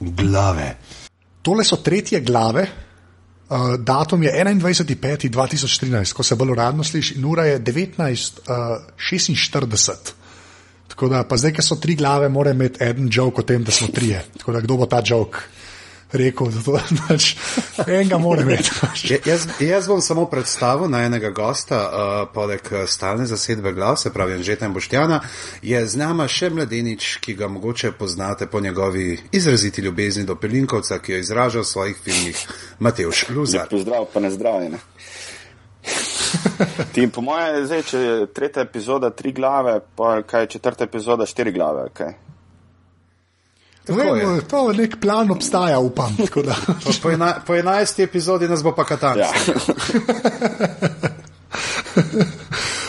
Glave. Tole so tretje glave. Uh, datum je 21.5.2013, ko se bolj uradno sliši, in ura je 19.46. Uh, Tako da, pa zdaj, ker so tri glave, mora imeti en joke o tem, da smo trije. Tako da, kdo bo ta joke rekel, da to pač enega mora imeti. Ja, jaz, jaz bom samo predstavil na enega gosta, uh, poleg uh, stalne zasedbe glav, se pravi Anžeta in Boštjana, je z nama še mladenič, ki ga mogoče poznate po njegovi izraziti ljubezni do Pelinkovca, ki jo izraža v svojih filmih Mateuš Luzar. Pozdrav, pa ne zdravljene. Ti, po mojem, zdaj, če je tretja epizoda tri glave, pa kaj je četrta epizoda štiri glave. Okay. Vemo, to je nek plan, obstaja, upam. tako da. Po, po, ena, po enajsti epizodi nas bo pa katan. Ja.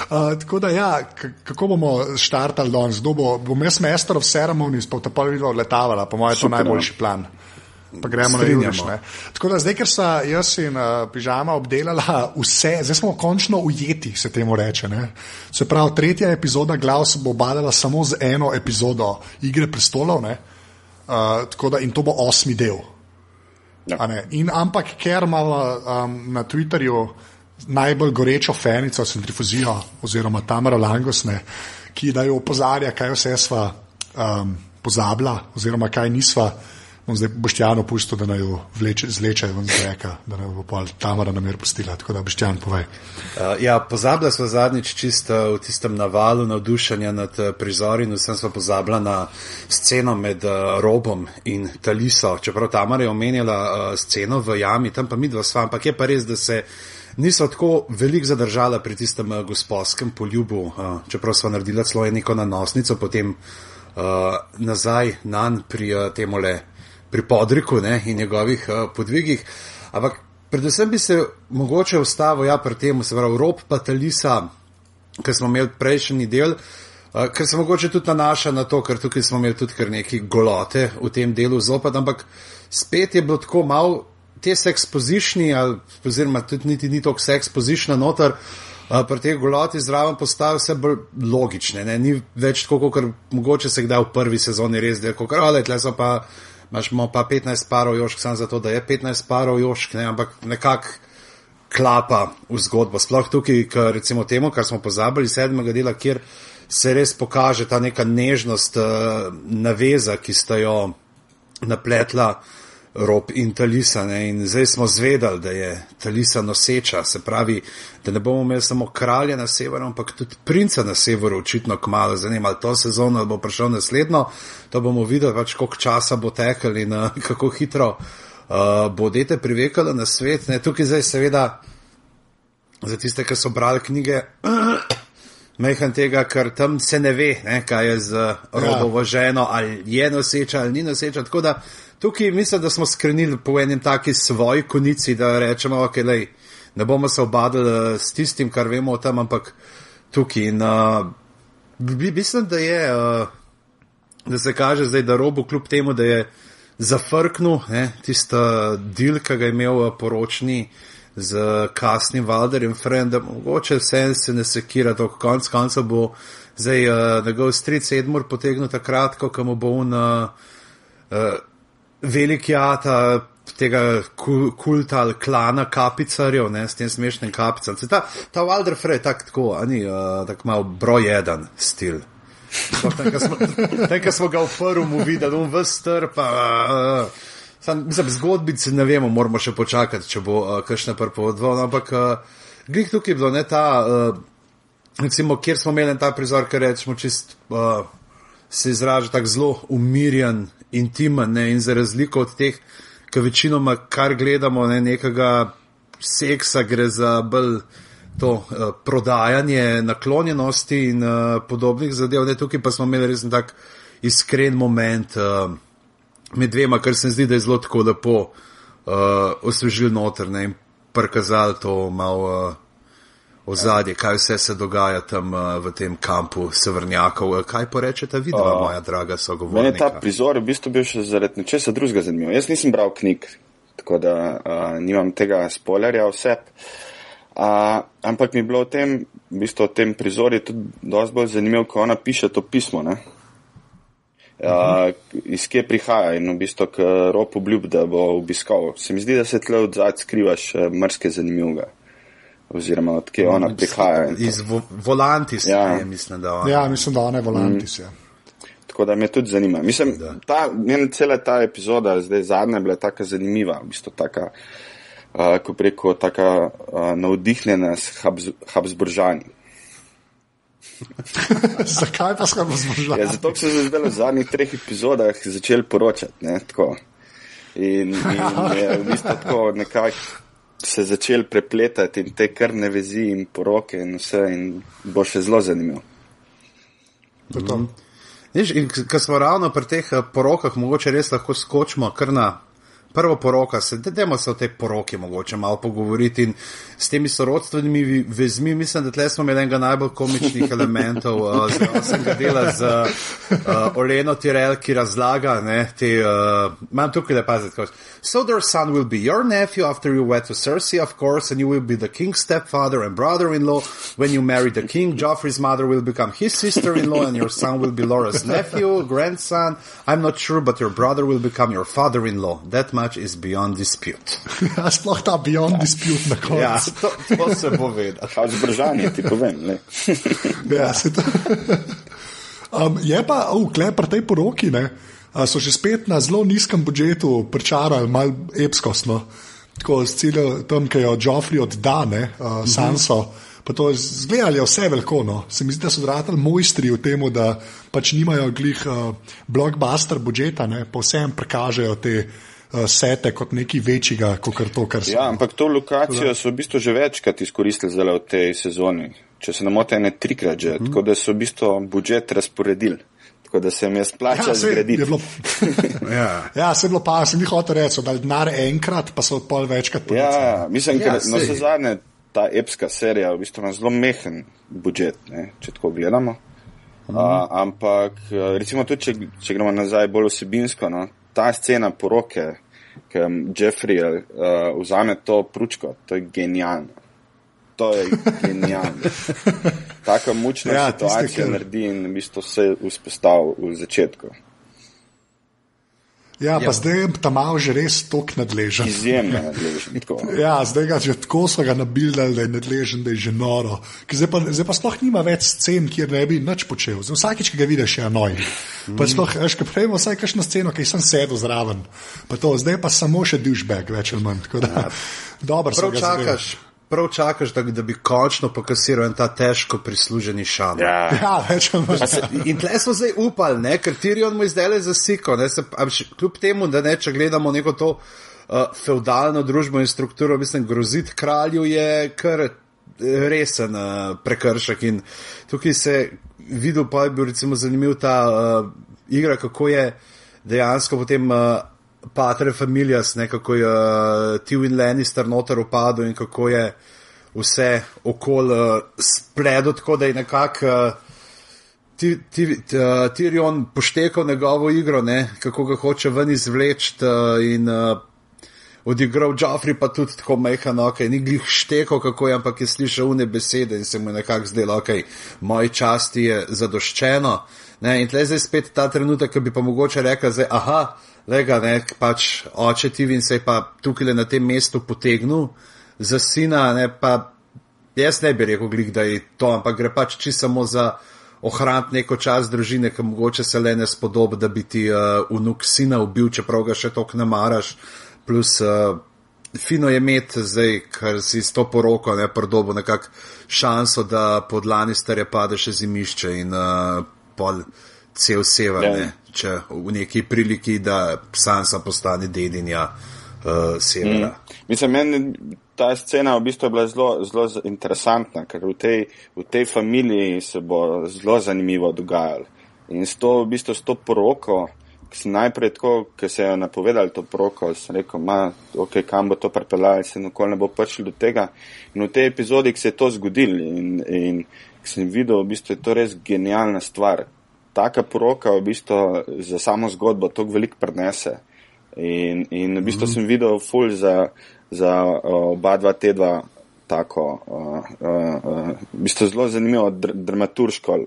Uh, tako da, ja, kako bomo štartali danes? Bo, bom jaz master of ceremonies, pa ta pa videl letavala, po mojem, je to Super, najboljši plan. Pa gremo na Strinjamo. judež. ne. Tako da, zdaj, ker sta jaz in uh, pižama obdelala vse, zdaj smo končno ujeti, se temu reče. Ne? Se pravi, tretja epizoda glav se bo badala samo z eno epizodo Igre prestolov, ne? Uh, tako da in to bo osmi del. Ja. In ampak, ker imamo um, na Twitterju najbolj gorečo fenico, centrifuzijo, oziroma Tamara Langosne, ki da jo opozarja, kaj vse sva um, pozabila, oziroma kaj nisva. Bom zdaj Boštjano pustil, da naj jo vleče, zleče ven z reka, da naj bo pol Tamara namer pustila. Tako da Boštjan povej. Uh, ja, pozabila smo zadnjič čisto v tistem navalu navdušenja nad uh, prizori in vsem smo pozabila na sceno med uh, Robom in Taliso. Čeprav Tamara je omenjala uh, sceno v jami, tam pa mi dva sva, ampak je pa res, da se niso tako veliko zadržala pri tistem uh, gospodskem poljubu, uh, čeprav sva naredila celo neko nanosnico, potem uh, nazaj nan pri uh, temole pri Podriku ne, in njegovih uh, podvigih. Ampak predvsem bi se mogoče ustavil ja, pri tem, se pravi, rob pa talisa, ki smo imeli prejšnji del. Uh, ker se mogoče tudi nanaša na to, ker tukaj smo imeli tudi kar neki golote v tem delu zopet, ampak spet je bilo tako malo te sekspozišni, oziroma tudi niti ni toliko sekspozišna noter, uh, pri teh goloti zraven postajajo vse bolj logične, ne? ni več tako, kot mogoče se kdaj v prvi sezoni res dela, kot ali tle so pa, imaš pa 15 parov jošk, samo zato, da je 15 parov jošk, ne? ampak nekako klapa v zgodbo. Sploh tukaj, k, recimo temu, kar smo pozabili, sedmega dela, kjer se res pokaže ta neka nežnost, uh, naveza, ki sta jo napletla rob in talisa. Ne? In zdaj smo zvedali, da je talisa noseča, se pravi, da ne bomo imeli samo kralja na severu, ampak tudi princa na severu, očitno kmalo. Zanima, ali to sezono ali bo prišel naslednjo, to bomo videli, pač koliko časa bo tekel in uh, kako hitro uh, bo dete privekalo na svet. Ne? Tukaj zdaj seveda za tiste, ki so brali knjige. Mehan tega, ker tam se ne ve, ne, kaj je z robovo ženo, ali je noseča ali ni noseča. Tako da tukaj mislim, da smo skrenili po enem taki svoji konici, da rečemo, ok, lej, ne bomo se obadali eh, s tistim, kar vemo o tem, ampak tukaj. In, uh, mislim, da je, uh, da se kaže zdaj, da robo kljub temu, da je zafrknil ne, tista del, ki ga je imel eh, poročni z kasnim Valderjem Frendom, mogoče vse se ne sekira, to konc konca bo zdaj uh, njegov stric Edmur potegnil takrat, ko mu bo on uh, uh, veliki ata tega kul- kulta ali klana kapicarjev, ne, s tem smešnim kapicam. Saj Ta, ta Valder Frey je tak tako, a ni, uh, tak malo broj jedan stil. Tam, ko smo, ga v prvem videli, on vse strpa. Uh, sam, mislim, zgodbice ne vemo, moramo še počakati, če bo uh, kakšna prpovodva. Ampak uh, glih tukaj je bilo ne ta, uh, recimo, kjer smo imeli ta prizor, ker rečemo čist. Uh, se izraža tako zelo umirjen, intimen ne, in za razliko od teh, ki večinoma kar gledamo, ne, nekega seksa, gre za bolj to uh, prodajanje naklonjenosti in uh, podobnih zadev. Ne, tukaj pa smo imeli res en tak iskren moment uh, med dvema, kar se mi zdi, da je zelo tako lepo uh, osvežil noter ne, in prikazali to malo. Uh, ozadje, kaj vse se dogaja tam uh, v tem kampu severnjakov. Kaj porečete, vidva, Uh, moja draga Meni je ta sogovornica? prizor v bistvu bil še zaradi nečesa drugega zanimiv. Jaz nisem bral knjig, tako da uh, nimam tega spoilerja vse. Uh, ampak mi je bilo v tem, v bistvu v tem prizorju tudi dosti bolj zanimivo, ko ona piše to pismo. Ne? Uh, iz kje prihaja in v bistvu, k ropu obljub, da bo obiskal. Se mi zdi, da se tle od zadaj skrivaš uh, mrske zanimivega. Oziroma, od kje ona prihaja. Iz vo Volantis, Ja. ja. mislim, da ona. Ja, mislim, da ona je volantis. Ja. Tako da me tudi zanima. Mislim, ta, njena cela ta epizoda, zdaj zadnja, je bila tako zanimiva, v bistvu taka, uh, ko preko taka uh, navdihnjena s Habs Habsburžani. Zakaj pa smo zmožili? Ja, zato so se zdaj v zadnjih treh epizodah začeli poročati. Ne, tako. in, in je v bistvu tako nekako se začeli prepletati in te krvne vezi in poroke in vse in bo še zelo zanimivo. Viš, in ko smo ravno pri teh eh, porokah, mogoče res lahko skočimo kar na prvo poroka. Se, dajmo se o tej poroki mogoče malo pogovoriti in s temi sorodstvenimi vezmi. Mislim, da tle smo imeli enega najbolj komičnih elementov uh, z osmega dela z uh, Oleno Tirel, ki razlaga, ne, te, uh, imam tukaj le paziti, kako. So their son will be your nephew after you wed to Cersei, of course, and you will be the king's stepfather and brother-in-law. When you marry the king, Joffrey's mother will become his sister-in-law, and your son will be Laura's nephew, grandson. I'm not sure, but your brother will become your father-in-law. That much is beyond dispute. Ja, sploh ta beyond dispute na koncu. Ja, to, to se bo vedel. Habsburžani, ti povem. Ne. Ja, se to. Um, je pa, oh, klej pri tej poroki, ne, a, so že spet na zelo nizkem budžetu pričarali, malo epskostno. Tako z ciljem tam, ki jo Joffrey odda, ne, uh, Sanso. Pa to zgledali vse veliko. No. Se mi zdi, da so zratali mojstri v tem, da pač nimajo glih uh, blockbuster budžeta, ne, pa vsem prikažejo te sete kot nekaj večjega, kot kar to, kar so. Ja, ampak to lokacijo so v bistvu že večkrat izkoristili zdaj v tej sezoni. Če se ne motim, ne trikrat že. Mm. Tako da so v bistvu budžet razporedili. Tako da se jim je splačalo Ja, zgraditi. je bilo, Ja. ja, se je bilo pa, sem jih hotel reči, da je denar enkrat, pa so pol večkrat Ja, policali. ja, mislim, Ja, da ja, sej. se zadnje ta epska serija v bistvu ima zelo mehen budžet, ne, če tako gledamo. Uh, ampak eh, recimo tudi, če, če gremo nazaj bolj vsebinsko, no, ta scena poroke, ki Jeffrey uh, vzame to pručko, to je genialno. To je genialno. Taka mučna Ja, ja, tiste, situacija ki- naredi in v bistvu se vzpostavi v začetku. Ja, pa Ja. zdaj je ta malo že res tok nadležen. Izjemno nadležen. tako. Ja, zdaj ga že tako so ga nabildali, da je nadležen, da je že noro. Ker Zdaj pa, zdaj pa sploh nima več scen, kjer ne bi nič počel. Zdaj, vsakič, ki ga vidiš, je noj. Pa sploh, veš, kaj prejmo vsaj kakšno sceno, ki sem sedel zraven. Pa to, zdaj pa samo še douchebag, več ali manj. Da, dobro Prav ga zadeli. čakaš, prav čakaš da, da bi končno pokasiral en ta težko prisluženi šal. Ja. Ja, več ali manj. In tle smo zdaj upali, ne, ker Tirion mu je zdaj le zasiko. Ne, se, a še- kljub temu, da ne, če gledamo neko to uh, feudalno družbo in strukturo, mislim, groziti kralju je kar resen uh, prekršek. In tukaj se videl, pa je bil recimo zanimiv ta uh, igra, kako je dejansko potem. Uh, Patre Familias, ne, kako je uh, Tywin Lannister noter upadel in kako je vse okoli uh, spledo, tako da je nekako uh, Ti- ti- t- uh, Tyrion poštekal njegovo igro, ne, kako ga hoče ven izvleči uh, in uh, odigral Joffrey pa tudi tako mehan, ok, ni glih štekal, kako je, ampak je slišal une besede in se mu je nekako zdelo, ok, moj časti je zadoščeno. Ne, in tle zdaj spet ta trenutek, ko bi pa mogoče rekel, zdaj, aha, lega, ne, pač oče Tivin se je pa tukaj na tem mestu potegnil za sina, ne, pa Jaz ne bi rekel, glih, da je to, ampak gre pač čisto samo za ohraniti neko čas družine, ki mogoče se le ne spodobi, da bi ti uh, vnuk sina ubil, čeprav ga še toliko ne maraš. Plus, uh, fino je imeti zdaj, ker si s to poroko ne pridobo nekak šanso, da pod Lannisterje pade še zimišče in uh, pol cel sever, Ja. ne, če v neki priliki, da Sansa postane dedinja uh, severa. Mm. Mislim, meni ta scena v bistvu je bila zelo, zelo interesantna, ker v tej, v tej familiji se bo zelo zanimivo dogajalo. In s to, v bistvu, s to poroko, ki sem najprej tako, ki se je napovedal to poroko, sem rekel, ma, ok, kam bo to pripeljalo, se nikoli ne bo prišlo do tega. In v tej epizodi, ki se je to zgodilo in, in ki sem videl, v bistvu je to res genialna stvar. Taka poroka v bistvu za samo zgodbo toliko veliko prenese. In, in v bistvu mm -hmm. sem videl ful za, za oba dva tedva tako, uh, uh, uh, v bistvu zelo zanimivo dr dramaturško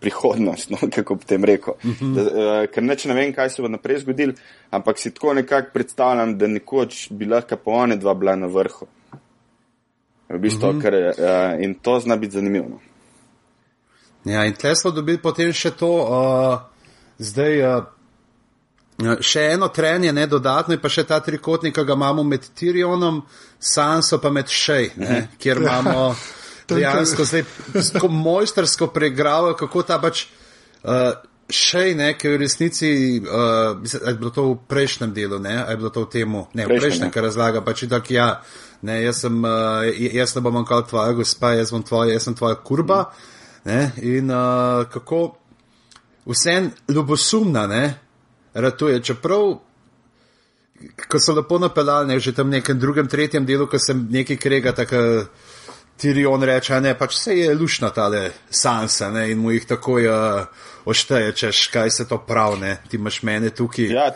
prihodnost, no, kako bi tem rekel. Uh -huh. da, uh, ker neč ne vem, kaj se bo naprej zgodil, ampak si tako nekako predstavljam, da nekoč bi lahko pa one dva bila na vrhu. V bistvu, uh -huh. ker, uh, in to zna biti zanimivo. Ja, in tle smo dobili potem še to, uh, zdaj. Uh, Še eno trenje, ne dodatno, pa še ta trikotnik, ki ga imamo med Tirionom, Sanso pa med Šej, ne, kjer imamo dejansko zdaj tako mojstersko pregravo, kako ta pač uh, Šej, ne, ki je v resnici, uh, je bilo to v prejšnjem delu, ne, je bilo to v temu, ne, v prejšnjem, kar razlaga, pač tak ja, ne, jaz sem, uh, jaz ne bom kot tvoja gospa, jaz bom tvoja, jaz sem tvoja kurba, ne, in uh, kako vse ljubosumna, ne, ratuje. Čeprav, ko so lepo napeljali, ne, že tam v nekem drugem, tretjem delu, ko sem nekaj krega, tako Tirion reče, ne, pač se je lušna tale sansa, ne, in mu jih takoj uh, ošteje, češ, kaj se to prav, ne, ti imaš mene tukaj. Ja.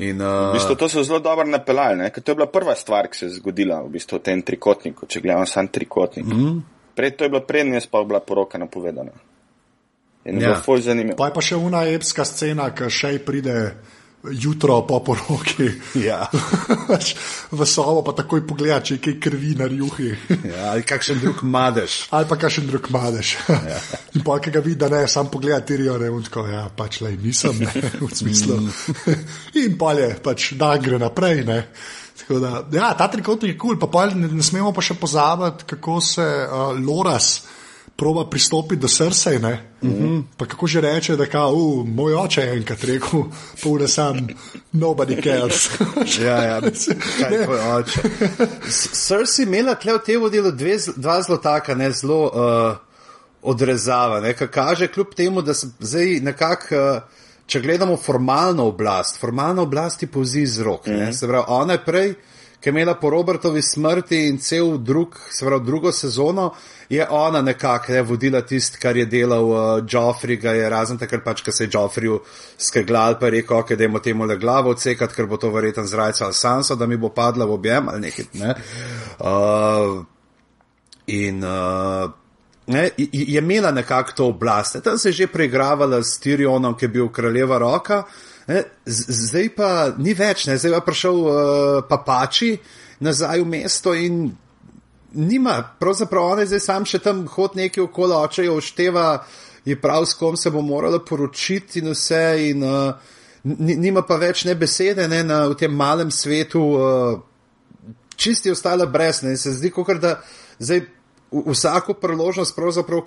In, uh, v bistvu to so zelo dobro napeljali, ker to je bila prva stvar, ki se je zgodila v bistvu v tem trikotniku, če gledamo sam trikotnik. Mm Prej to je bila prednja, pa je bila poroka napovedana. In ja. zelo zanimivo. Pa je pa še una epska scena, ki še pride jutro po poroki. Ja. V sobo pa takoj pogleda, če je kaj krvi na juhi. ja, ali kakšen drug madež. ali pa kakšen drug madež. ja. In pa, ki ga vidi, da ne, sam pogleda tirijo, ne, in tako, ja, pač le nisem, ne, v smislu. Mm. in pa je, pač da gre naprej, ne. Da, ja, ta trikotnik je kul, cool, pa ne, ne smemo pa še pozabiti, kako se uh, Loras proba pristopiti do srca. Mm -hmm. Kako že reče, da je uh, moj oče enkrat rekel, pune sam, nobody cares. ja, ja, kaj je tvoj oče. Srce je imela tle v tem delu dve, dva zelo taka, ne zelo uh, odrezava, ne, kar kaže kljub temu, da se zdaj nekako. Uh, Če gledamo formalno oblast, formalno oblast je povzi iz rok. Mm -hmm. Se pravi, ona je prej, ki je imela po Robertovi smrti in cel drug, se pravi, drugo sezono, je ona nekako ne, vodila tisto, kar je delal uh, Joffrey, ga je razen takrat pač, ko se je Joffreyju skeglal, pa je rekel, ok, da imamo temu le glavo odsekati, ker bo to verjetno zrajca ali sansa, da mi bo padla v objem ali nekaj. Ne. Uh, in uh, ne, je imela nekako to oblast. Tam se je že preigravala s Tyrionom, ki je bil kraljeva roka. Ne, zdaj pa ni več, ne, zdaj pa prišel uh, papači nazaj v mesto in nima, pravzaprav on je zdaj sam še tam hod nekaj okoli oče, jo ošteva, je prav s kom se bo morala poročiti in vse, in uh, nima pa več ne besede ne, na, v tem malem svetu, uh, čisti ostala brez, ne, se zdi, kot da zdaj. Vsako priložnost,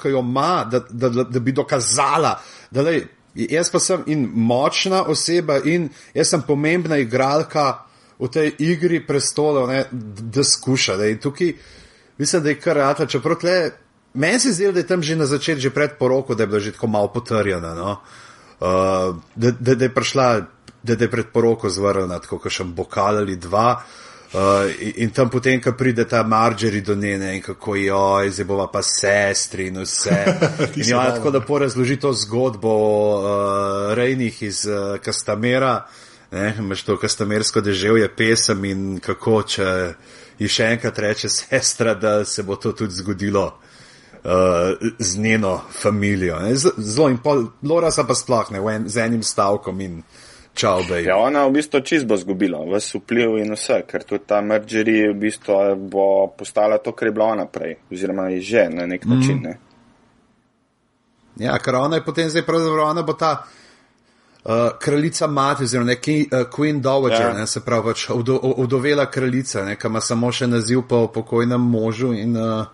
ki jo ima, da, da, da, da bi dokazala, da lej, jaz pa sem in močna oseba, in jaz sem pomembna igralka v tej igri prestolov, da skuša. Da tukaj, mislim, da je kar rata, čeprav tle, meni se zdi, da je tam že na začetku, že pred poroko, da je bila že tako malo potrjena, no? uh, da, da, da je prišla, da, da je pred poroko zvrnjena, tako kot še bokal ali dva. Uh, in, in tam potem, ko pride ta Marjorie do njene in kako jo, zdaj bova pa sestri in vse. in jo tako da porazloži to zgodbo uh, rejnih iz uh, Kastamera, ne, imaš to kastamersko deževje pesem in kako, če ji še enkrat reče sestra, da se bo to tudi zgodilo uh, z njeno familijo. Zelo in pol, Lora pa sploh ne, en, z enim stavkom in čau, bej. Ja, ona v bistvu čist bo zgubila, vse vpliv in vse, ker tudi ta Marjorie v bistvu bo postala to, kar je bila ona prej, oziroma je že na nek način. Mm. Ne? Ja, ker ona je potem zdaj pravzaprav, ona bo ta uh, kraljica mati, oziroma neki uh, Queen Dowager, ja. ne, se pravi, pač vdovela kraljica, ki ima samo še naziv po pokojnem možu in uh,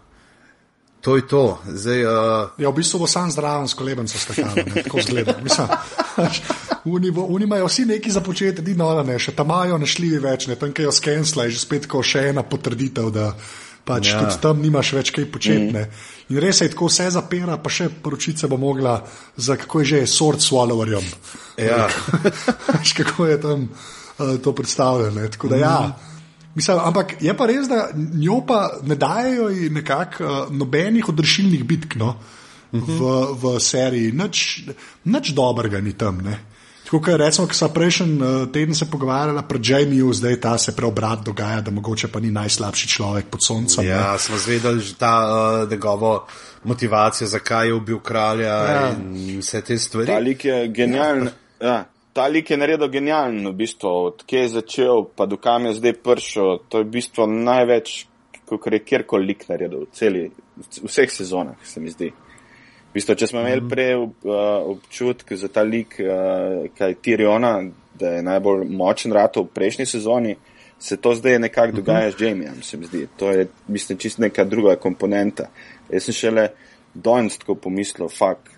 to je to. Zdaj, uh, ja, v bistvu bo sam zdraven s kolebem, se skakal, tako zgleda. Oni imajo vsi neki za početi, di no, ne, še tam imajo našli več, ne, tam, ki jo skensla, je že spet ko še ena potrditev, da pač ja. tudi tam nimaš več kaj početi. Mm. In res je, tako vse zapira, pa še poročice bo mogla za kako je že, sword swallowerjem. Ja. kako je tam uh, to predstavljeno. Tako da mm. Mislim, ampak je pa res, da njo pa ne dajo nekako uh, nobenih odrešilnih bitk no, uh -huh. v, v seriji, nič, nič dobrega ni tam. Ne. Tako kot recimo, ko smo prejšnji uh, teden se pogovarjali pred Jamieju, zdaj ta se preobrat dogaja, da mogoče pa ni najslabši človek pod soncem. Ja, smo zvedeli že ta uh, njegovo motivacijo, zakaj je ubil kralja ja. in vse te stvari. Ta lik je genialen. Ja. Ja. Ta lik je naredil genijalen, v bistvu, odkje je začel, pa do kam je zdaj prišel. To je v bistvu največ, kot je kjerkoli lik naredil, v, celi, v vseh sezonah, se mi zdi. V bistvu, če smo imeli prej uh, občutek za ta lik, uh, kaj Tiriona, da je najbolj močen rato v prejšnji sezoni, se to zdaj nekako dogaja z Jamijem, se mi zdi. To je, mislim, čist neka druga komponenta. Jaz sem šele danes tako pomislil, fakt,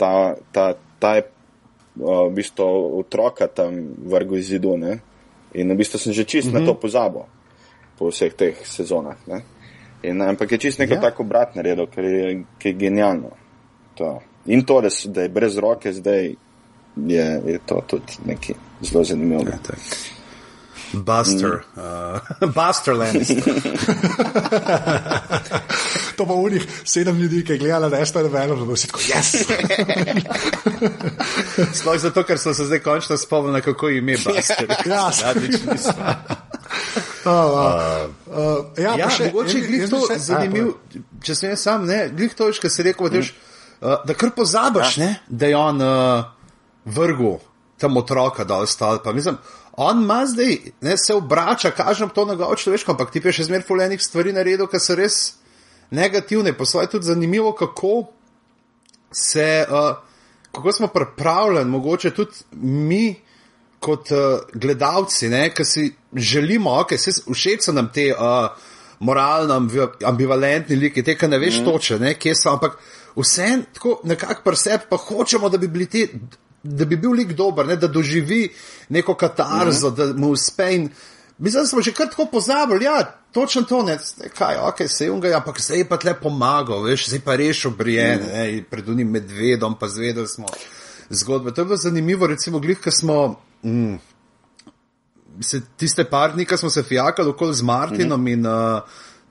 ta, ta, ta je uh, v bistvu otroka tam vrgu iz zidu ne? in v bistvu sem že čist mm -hmm. na to pozabil po vseh teh sezonah. In, ampak je čist neko ja. tako brat naredil, ker je, ker je genialno. To. In to, da, da je brez roke zdaj, je, je to tudi nekaj zelo zanimivo. Ja, Buster, mm. uh, Buster Lannister. to bo unih sedem ljudi, ki je gledala, da je stvar velo, da bo si tako, jaz. Sploh zato, ker sem se zdaj končno spomnil, kako ime Buster. ja, smo. Uh, uh, ja, Ja, pa še- mogoče je jaz to bi se- zanimiv, če sem jaz sam, ne, glih to, kar si rekel, veš, uh, da kar pozabiš, ne, da je on uh, vrgel tam otroka dol stolpa. Mislim, on ima zdaj, ne, se obrača, kažem to njegovo človeško, ampak ti pa je še zmer polenih stvari naredil, ki so res negativne. Po svoje tudi zanimivo, kako se, uh, kako smo pripravljeni, mogoče tudi mi, kot uh, gledalci, ki si želimo, okay, se všeč so nam te uh, moralno ambi- ambivalentni liki, te, ki ne veš mm. toče, ne, kje so, ampak vse tako nekako pa hočemo, da bi bili ti. Da bi bil lik dober, ne, da doživi neko katarzo, mm -hmm. da mu uspe. In, mislim, da smo že kar tako pozabili, ja, točno to, ne, kaj, ok, se jim ga, ampak zdaj je pa tle pomagal, veš, zdaj pa rešil Brienne, mm -hmm. pred unim medvedom, pa zvedeli smo zgodbe. To je bilo zanimivo, recimo, glih, ko smo. Mm, se, tiste par dni, ko smo se fijakali okoli z Martinom mm -hmm. in uh,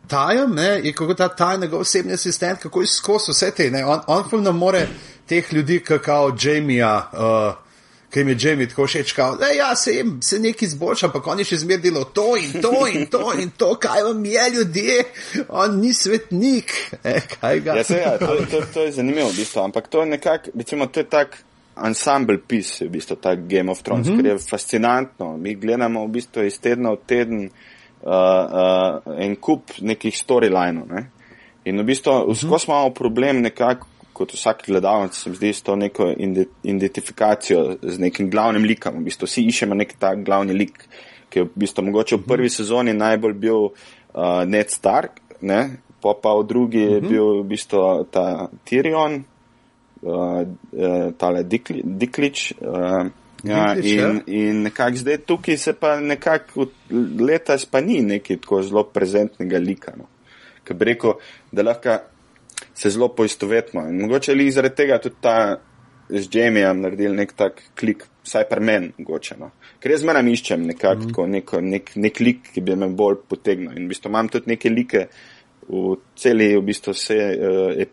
Tajem, ne, je kako ta taj njegov osebni asistent, kako je skozi vse te, ne, on, on pa ne more teh ljudi, kakao Jamija, uh, ki jim je Jamie tako všeč, da ja, se jim se nekaj izboljša, ampak on je še zmer delo to in to in to in to, kaj vam je ljudje, on ni svetnik, e, kaj ga. Ja, se, ja, to, to, to je zanimivo, v bistvu, ampak to je nekako, recimo, to je tak ensemble pis, v bistvu, ta Game of Thrones, mm -hmm. ker je fascinantno. Mi gledamo v bistvu iz tedna v teden uh, uh, en kup nekih storylinov. Ne? In v bistvu, mm -hmm. skozi imamo problem nekako, kot vsak gledalec, se mi zdi, s to neko ide- identifikacijo z nekim glavnim likom. V bistvu vsi iščemo nek ta glavni lik, ki je v bistvu mogoče v prvi sezoni najbolj bil uh, Ned Stark, ne? pa pa v drugi je bil v bistvu ta Tyrion, uh, uh, tale Dikli, Diklič. Uh, Ja, Diklič, in, ja. in nekako zdaj tukaj se pa nekako letos pa ni neki tako zelo prezentnega lika. No. Ker bi rekel, da lahko se zelo poistovetimo. In mogoče li zaradi tega tudi ta z Jamiejem naredili nek tak klik, vsaj pri meni, mogoče. No. Ker jaz zmeraj iščem nekako mm -hmm. neko, nek, nek lik, ki bi me bolj potegnil. In v bistvu imam tudi neke like v celi v bistvu vse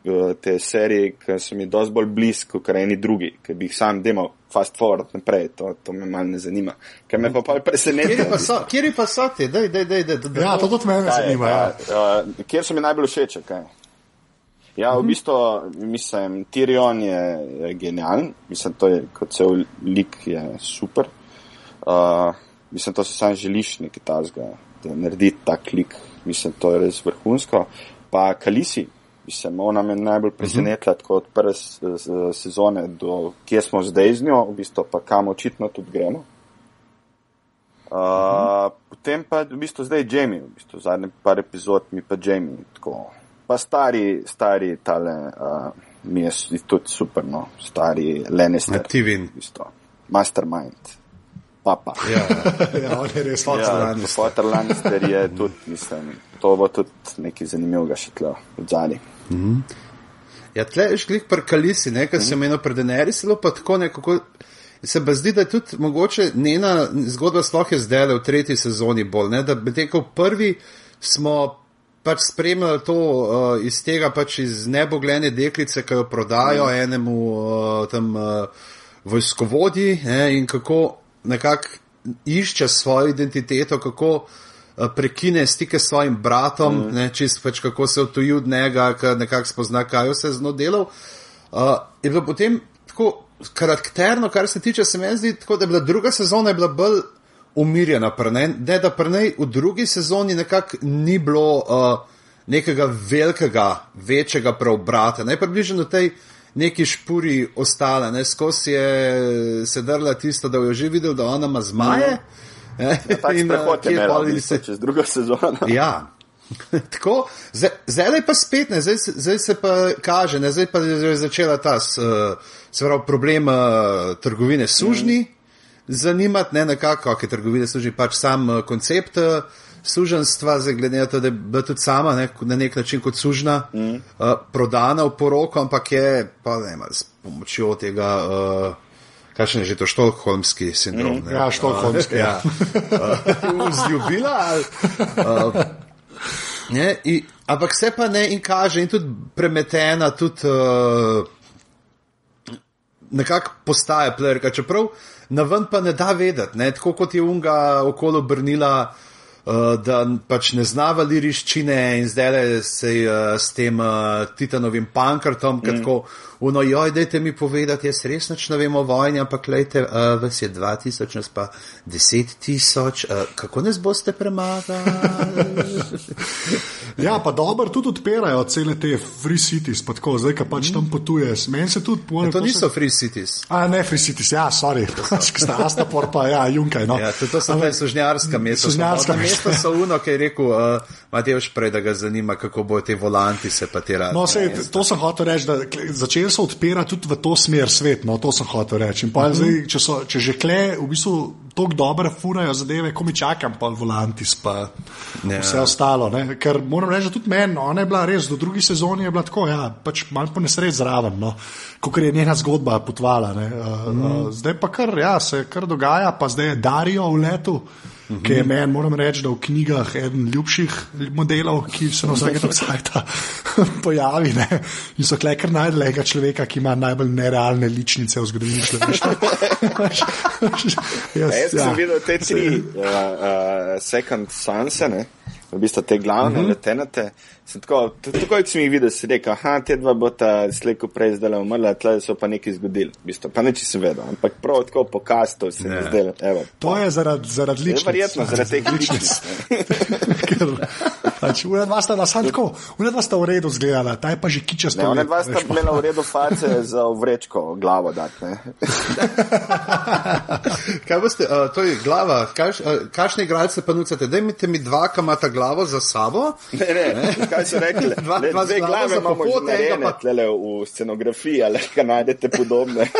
uh, te serije, ki so mi dosti bolj blizu, kot eni drugi, ki bi jih sam demal fast forward naprej, to, to me malo ne zanima. Ker me pa pol preseneča. Kjer pa so, kjer pa so ti, daj, daj, daj, daj, daj. Ja, to tudi mene je, zanima. Ja. ja, uh, kjer so mi najbolj všeč? Kaj? Ja, v bistvu, mislim, Tyrion je, je genialen, mislim, to je kot cel lik je super. Uh, mislim, to si sam želiš nekaj tazga, da naredi tak lik, mislim, to je res vrhunsko. Pa Kalisi, mislim, ona me najbolj presenetila, tako od prve sezone do kje smo zdaj z njo, v bistvu pa kam očitno tudi gremo. Uh, potem pa v bistvu zdaj Jamie, v bistvu zadnji par epizod mi pa Jamie. Tako. Pa stari, stari tale, uh, mi je tudi super, no, stari Lannister. Aktivin. V bistvu. Mastermind. Papa. Ja, ja, on je res Fox ja. Lannister. Potter Lannister je tudi, mislim, to bo tudi nekaj zanimivega še tle od zadnji. Ja, tle je šlik pri Kalisi, nekaj mm -hmm. se meni predeneri, zelo pa tako nekako. Se pa zdi, da je tudi mogoče njena zgodba sploh je zdaj v tretji sezoni bolj, ne? da bi tekel prvi smo pač spremljali to uh, iz tega pač iz nebogljene deklice, ki jo prodajo mm. enemu uh, tam uh, vojskovodji ne, in kako nekako išče svojo identiteto, kako uh, prekine stike s svojim bratom, mm. ne, čist pač kako se otoji od njega, nekako spozna, kaj vse zno delal. Uh, je bilo potem tako karakterno, kar se tiče, se mi zdi, tako, da je bila druga sezona je bila bolj umirjena, ne, ne da prnej v drugi sezoni nekako ni bilo uh, nekega velikega, večjega preobrata, ne približno tej neki špuri ostala, ne skozi je se drla tisto, da jo že videl, da ona ima zmaje. Mm. Ja, in prehod je imel se čez drugo sezono. ja. Tako, zdaj, zdaj pa spet, ne, zdaj, zdaj se pa kaže, ne, zdaj pa je začela ta se pravi, problem uh, trgovine sužni mm. Zanimati, ne nekako, kako je trgovine sužni, pač sam uh, koncept uh, suženstva, zdaj glede na to, da je bila tudi sama ne, na nek način kot sužna mm. uh, prodana v poroko, ampak je pa ne s pomočjo tega. Uh, Kaj še je že to štokholmski sindrom? Mm, ja, štokholmski. Uh, ja. uh, vzljubila. Uh, ne, in, ampak se pa ne in kaže, in tudi premetena, tudi uh, nekako postaje plerka, čeprav na ven pa ne da vedeti, ne, tako kot je unga okolo brnila uh, da pač ne znava liriščine in zdaj se uh, s tem uh, Titanovim pankrtom, mm. kako uno, joj, dajte mi povedati, jaz res nič ne vem o vojni, ampak lejte, uh, vas je 2000, nas pa 10 tisoč, uh, kako nas boste premagali? ja, pa dobro, tudi odpirajo cele te free cities, pa tako, zdaj, ki pač mm. tam potuje. Meni se tudi pojavlja. Ja, to niso free cities. A ne free cities, ja, sorry, stasta porta, ja, junkaj. No. Ja, to, to so te sužnjarska mesta. Sužnjarska mesta so uno, ki je rekel, uh, Matejš prej, da ga zanima, kako bo te volanti se pa te radi. No, sej, to sem hotel reči, da začel se odpira tudi v to smer svet, no, to sem hotel reči. Pa uh. -huh. zdaj, če, so, če že kle, v bistvu tako dobro furajo zadeve, ko mi čakam, pa volanti, pa ja. vse ostalo. Ne? Ker moram reči, tudi meni, ona je bila res, do druge sezone je bila tako, ja, pač malo po nesreč zraven, no? kot je njena zgodba potvala. Uh, mm. uh, zdaj pa kar, ja, se kar dogaja, pa zdaj je Darijo v letu. -hmm. ki je meni, moram reči, da v knjigah eden ljubših modelov, ki se na vsake točke pojavi. Ne? In so klekar najdel enega človeka, ki ima najbolj nerealne ličnice v zgodovini človeštva. jaz, jaz ja. sem videl te tri uh, uh, Second Sunse, v bistvu te glavne mm -hmm. letenate. Tako, tako kot si mi videl, si rekel, da te dva bo ta slejko prej zdaj umrla, tle so pa nekaj zgodili. V bistvu, pa neči si vedel, ampak prav tako po kastu se je zdelo. To je zaradi zarad ličnosti. Verjetno zaradi teh ličnosti. Pač, Ured vas sta nas tako, ured vas sta v redu zgledala, ta je pa že kičast. Ne, ured vas sta bila v redu face za vrečko glavo dat, ne. kaj boste, uh, to je glava, kaš, uh, kašne igralce pa nucate? Daj mi te mi dva, kam imata glavo za sabo. Ne, ne, kaj so rekli? dva, le, dva dve glave imamo že narejene, pa... tlele v scenografiji, ali kaj najdete podobne.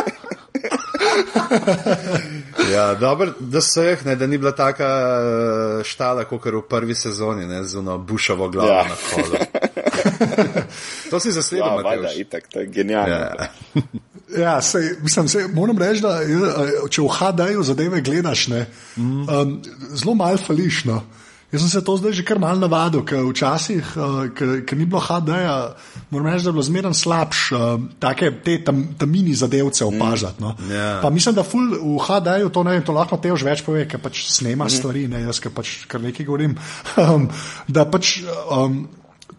ja, dobro, da se jih ne, da ni bila taka eh, štala, kot je v prvi sezoni, ne, z ono bušavo glavo ja. na holu. to si zasledil, ja, valjda, itak, to je genialno. Ja. Ja, sej, mislim, sej, moram reči, da eh, če v HD-ju zadeve gledaš, ne, mm. um, zelo malo fališ. Jaz sem se to zdaj že kar mal navadil, ker včasih, uh, ker ni bilo HD-ja, moram reči, da je bilo zmeraj slabš, uh, take te tam, tamini zadevce opažati. No. Mm, yeah. Pa mislim, da ful, v HD-ju to, ne, to lahko te už več pove, ker pač snema mm. stvari, ne, jaz pač kar nekaj govorim. Um, da pač. Um,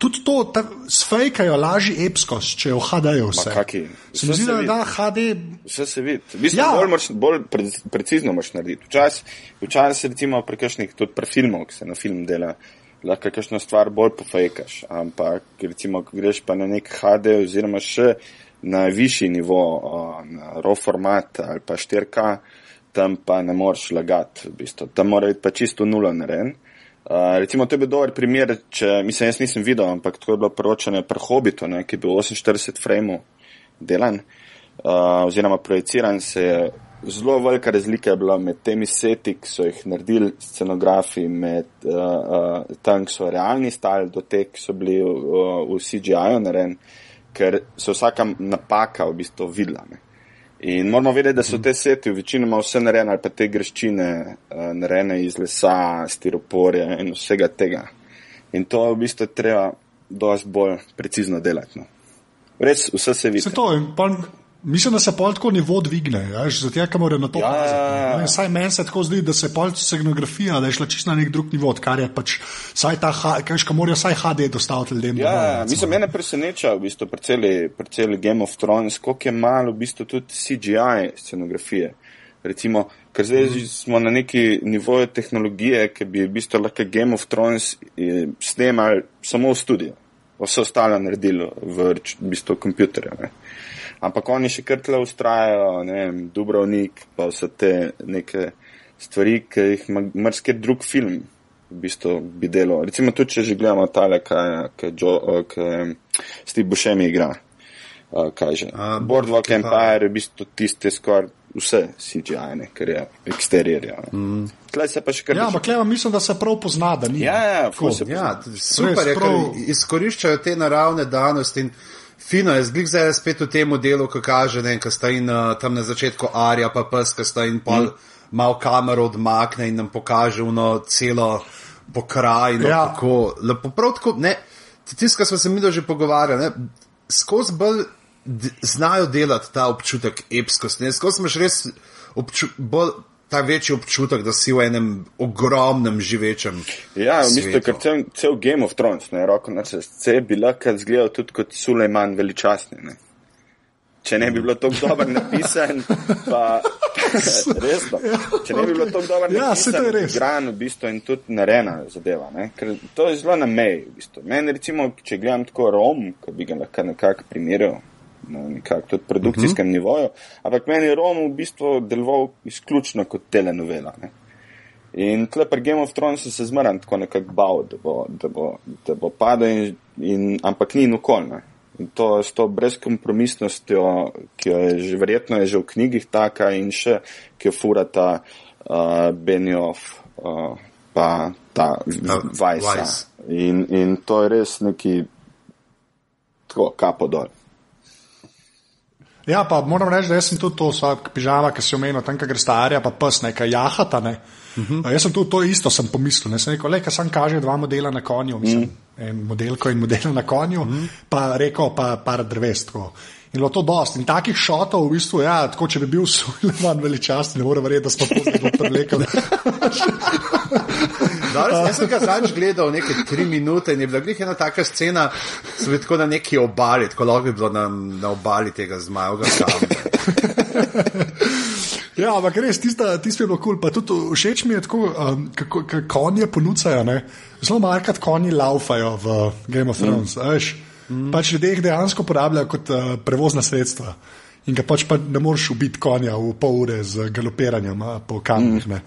tudi to, da sfejkajo lažji epskos, če jo hadajo vse. Se mi zdi, da da HD. Vse se vidi. Mislim, ja. bolj, moč, bolj pre, precizno moš narediti. Včasih, včas, recimo, pri kakšnih, tudi pri filmov, ki se na film dela, lahko kakšno stvar bolj pofejkaš. Ampak, recimo, ko greš pa na nek HD oziroma še na višji nivo, na RAW format ali pa 4K, tam pa ne moreš lagati. V bistvu. Tam mora biti pa čisto nula narejen recimo, to je bil dober primer, če mislim, jaz nisem videl, ampak to je bilo poročanje pri Hobbitu, ne, ki je bil 48 frameov delan uh, oziroma projiciran se je. Zelo velika razlika je bila med temi seti, ki so jih naredili scenografi, med uh, uh, tam, ki so realni stali, do te, ki so bili uh, v CGI-ju naredjeni, ker so vsaka napaka v bistvu videla. In moramo vedeti, da so te seti večinoma vse narejene, ali pa te greščine uh, narejene iz lesa, stiroporja in vsega tega. In to v bistvu treba dosti bolj precizno delati. No. Res vse se vidi. Se to, pa, Mislim, da se pol tako nivo dvigne, zato ker morajo na to Ja, paziti. ja, ja. Saj meni se tako zdi, da se pol scenografija, da je šla čisto na nek drug nivo, odkar je pač, saj ta, ha- kaj ka morajo vsaj HD dostaviti ljudem. Ja, recimo. mislim, mene preseneča v bistvu pri celi, pri celi Game of Thrones, koliko je malo v bistvu tudi CGI scenografije. Recimo, ker zdaj mm. smo na neki nivoju tehnologije, ki bi v bistvu lahko Game of Thrones eh, snemali samo v studiu, vse ostalo naredili v, v bistvu kompjuterju. Ampak oni še kar tle ustrajajo, ne vem, Dubrovnik, pa vse te neke stvari, ki jih mrske drug film v bistvu bi delal. Recimo tudi, če že gledamo tale, kaj, kaj, Jo, eh, kaj Steve Buscemi igra. Uh, kaj že? A, Boardwalk Empire je v bistvu tiste skoraj vse CGI, ne, ker je eksteriorja. Mm. Tle se pa še kar Ja, ampak kleva mislim, da se prav pozna, da ni. Ja, ja, Tako. ful se pozna. Ja, super je, prav- ker izkoriščajo te naravne danosti in fino je, zglik zdaj spet v tem delu, ko kaže, ne, ko sta in uh, tam na začetku Arja pa pes, ko sta in pol mm. mal kamero odmakne in nam pokaže uno celo pokrajino, Ja. kako lepo, prav tako, ne, tisto, kar smo se mi že pogovarjali, ne, skozi bolj znajo delati ta občutek epskosti, ne, skozi imaš res obču, bolj ta večji občutek, da si v enem ogromnem živečem. Ja, v bistvu, ker cel, cel Game of Thrones, ne, roko na srce, bi lahko izgledal tudi kot Sulejman veličastni. Ne. Če ne bi bilo tako dobro napisan, pa resno, če ne bi bilo tako dobro Ja, napisan, res. igran v bistvu in tudi narejena zadeva, ne, ker to je zelo na meji. V bistvu. Meni recimo, če gledam tako Rom, ki bi ga lahko nekako primerjal, na nekako tudi produkcijskem uh -huh. nivoju, ampak meni je Rom v bistvu deloval izključno kot telenovela. Ne. In tle pri Game of Thrones se zmeraj tako nekako bal, da bo, da bo, da bo padel, in, in, ampak ni nukolno. In to s to brezkompromisnostjo, ki jo je že verjetno je že v knjigih taka in še, ki jo furata uh, Benioff uh, pa ta Vajsa. In, in to je res neki tako kapo dol. Ja, pa moram reči, da sem tudi to svojo pižama, ki si omenil, tam, kjer gre starja, pa pes, nekaj jahata. Ne. Uh -huh. Jaz sem tudi to isto sem pomislil. Ne. Sem rekel, le, ker sem kaže dva modela na konju, mislim, mm. en modelko in model na konju, mm. pa rekel pa par dreves. Tako. In bilo to dosti. In takih šotov, v bistvu, ja, tako če bi bil Sulejman veličasten, ne more verjeti, da smo to zelo prelekali. Danes, jaz sem ga zadnjič gledal nekaj tri minute in je bila glih ena taka scena, so bili tako na neki obali, tako lahko bi bilo na, na obali tega zmajovega kamna. Ja, ampak res, tisto je bilo kul. Cool. Pa tudi všeč mi je, tako, um, kako konje ponucajo. Ne? Zelo malkrat konji laufajo v Game of Thrones. Mm. Mm. Pač ljudje jih dejansko uporabljajo kot uh, prevozna sredstva. In ga pač pa ne moreš ubiti konja v pol ure z galopiranjem a, po kamnih. Mm.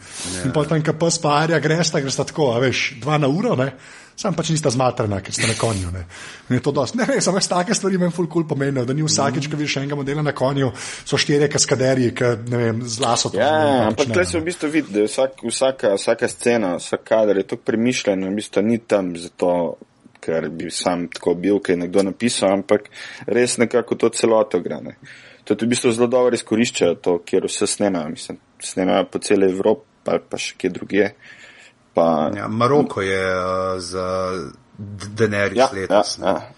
In potem, ko pes pa arja, greš, greš tako, a veš, dva na uro. Ne? Sam pač nista zmatrana, ker ste na konju. Ne, in je to dosti. Ne, ne, samo take stvari meni ful cool pomenijo, da ni vsakeč, ko vidiš enega modela na konju, so štirje kaskaderji, ki ne vem, z laso to Ja, zmeraj ampak počnejo, tukaj se v bistvu vidi, da vsak, vsaka, vsaka scena, vsak kader je tako premišljen, v bistvu ni tam zato, ker bi sam tako bil, je nekdo napisal, ampak res nekako to celoto gre. Ne. To v bistvu zelo dobro izkoriščajo to, kjer vse snemajo, mislim, snemajo po celi Evropi, pa, pa še kje drugje. Pa, Ja, Maroko je uh, za denerij ja, ja, letos. ne. ja.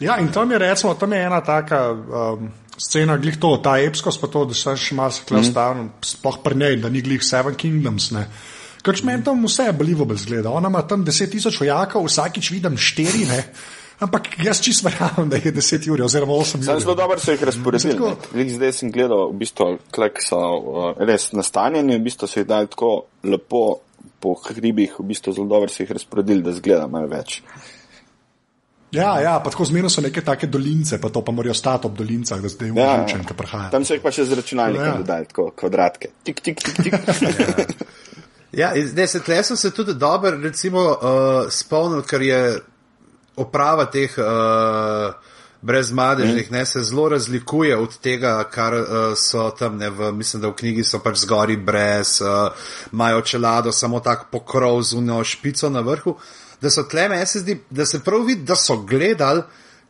Ja, in tam je, recimo, tam je ena taka um, scena, glih to, ta epskost, pa to, da se še malo sklas Mhm. stavljen, sploh pri njej, da ni glih Seven Kingdoms. Ne. Ker meni tam vse believable zgleda. Ona ima tam 10 tisoč vojakov, vsakič vidim štiri, ne. ampak jaz čisto verjamem, da je 10 ur oziroma 8 Sam ur. zelo dobro so jih razporedili. Tako- Zdaj sem gledal, v bistvu, klek so uh, res nastanjeni, v bistvu so jih dali tako lepo po hribih, v bistvu zelo dobro so jih razporedili, da zgleda malo več. Ja, ja, pa tako zmerno so neke take dolince, pa to pa morajo stati ob dolincah, da zdaj Ja, užičen, ki prihaja. Tam so jih pa še z računalnikom Ja. dodali, tako kvadratke. Tik, tik, tik, tik. Ja, in zdaj se tle so se tudi dobro, recimo, uh, spomnil, ker je oprava teh uh, brezmadežnih, ne, se zelo razlikuje od tega, kar uh, so tam, ne, v, mislim, da v knjigi so pač zgori brez, uh, imajo čelado, samo tak pokrov z uno špico na vrhu, da so tle, meni se zdi, da se prav vidi, da so gledali,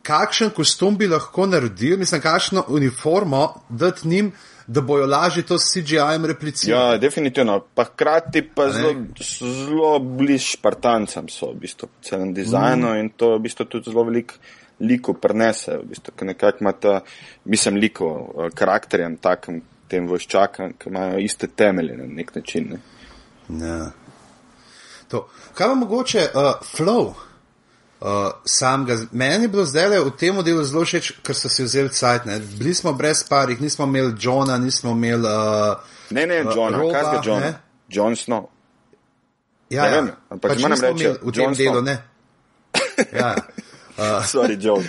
kakšen kostum bi lahko naredili, mislim, kakšno uniformo dati njim, da bojo lažje to s CGI-jem replicirali. Ja, definitivno. Pa hkrati pa zelo, zelo bliž Špartancem so v bistvu celem dizajnu mm. in to v bistvu tudi zelo velik liku prenese, v bistvu, ker nekako ima ta, mislim, liko, uh, karakterjem takem, tem vojščakom, ki imajo iste temelje na nek način. Ne. Ja. To. Kaj pa mogoče uh, flow? Uh, sam ga, meni je bilo zdaj v tem delu zelo všeč, ker so si vzeli cajt. Ne? Bili smo brez parih, nismo imeli Johna, nismo imeli. Uh, Ne, ne, Uh, John, Roba, kaj je John? ne? John Snow. ja, Ne ja, vem, ampak pač moram nismo reči, v tem Snow. delu. Ne. Ja. Uh, Sorry, John,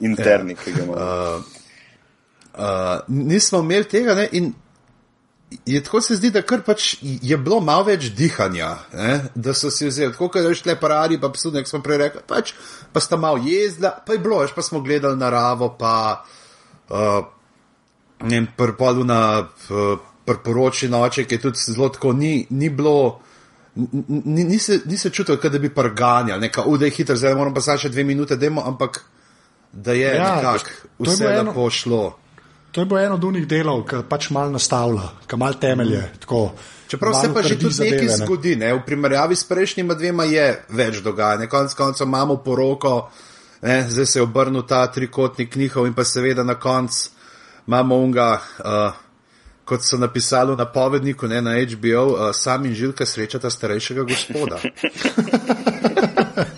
interni, ki ga imamo. uh, nismo imeli tega ne? in je tako se zdi, da kar pač je bilo malo več dihanja, ne? da so si vzeli, tako kot je šle paradi, pa psu, nek smo prej rekli, pač, pa sta malo jezdila, pa je bilo, veš, pa smo gledali naravo, pa uh, ne vem, prpolu na uh, prporoči noče, ki je tudi zelo tako, ni, ni bilo. Ni, ni, se, ni se čutil, da bi prganjal, neka udej hitro, zdaj moramo pa samo še dve minute, demo, ampak da je Ja, nekako to je vse bilo eno- lepo šlo. To je bilo eno od unih delov, ki pač malo nastavlja, ki malo temelje. Tako, Mm. Čeprav se pa že tudi zadeve, nekaj ne. zgodi, ne? v primerjavi s prejšnjima dvema je več dogajanja. Konec koncev imamo poroko, ne? zdaj se je obrnil ta trikotnik njihov in pa seveda na koncu imamo unga, uh, kot so napisali v napovedniku ne, na HBO, uh, sam in žilka srečata starejšega gospoda.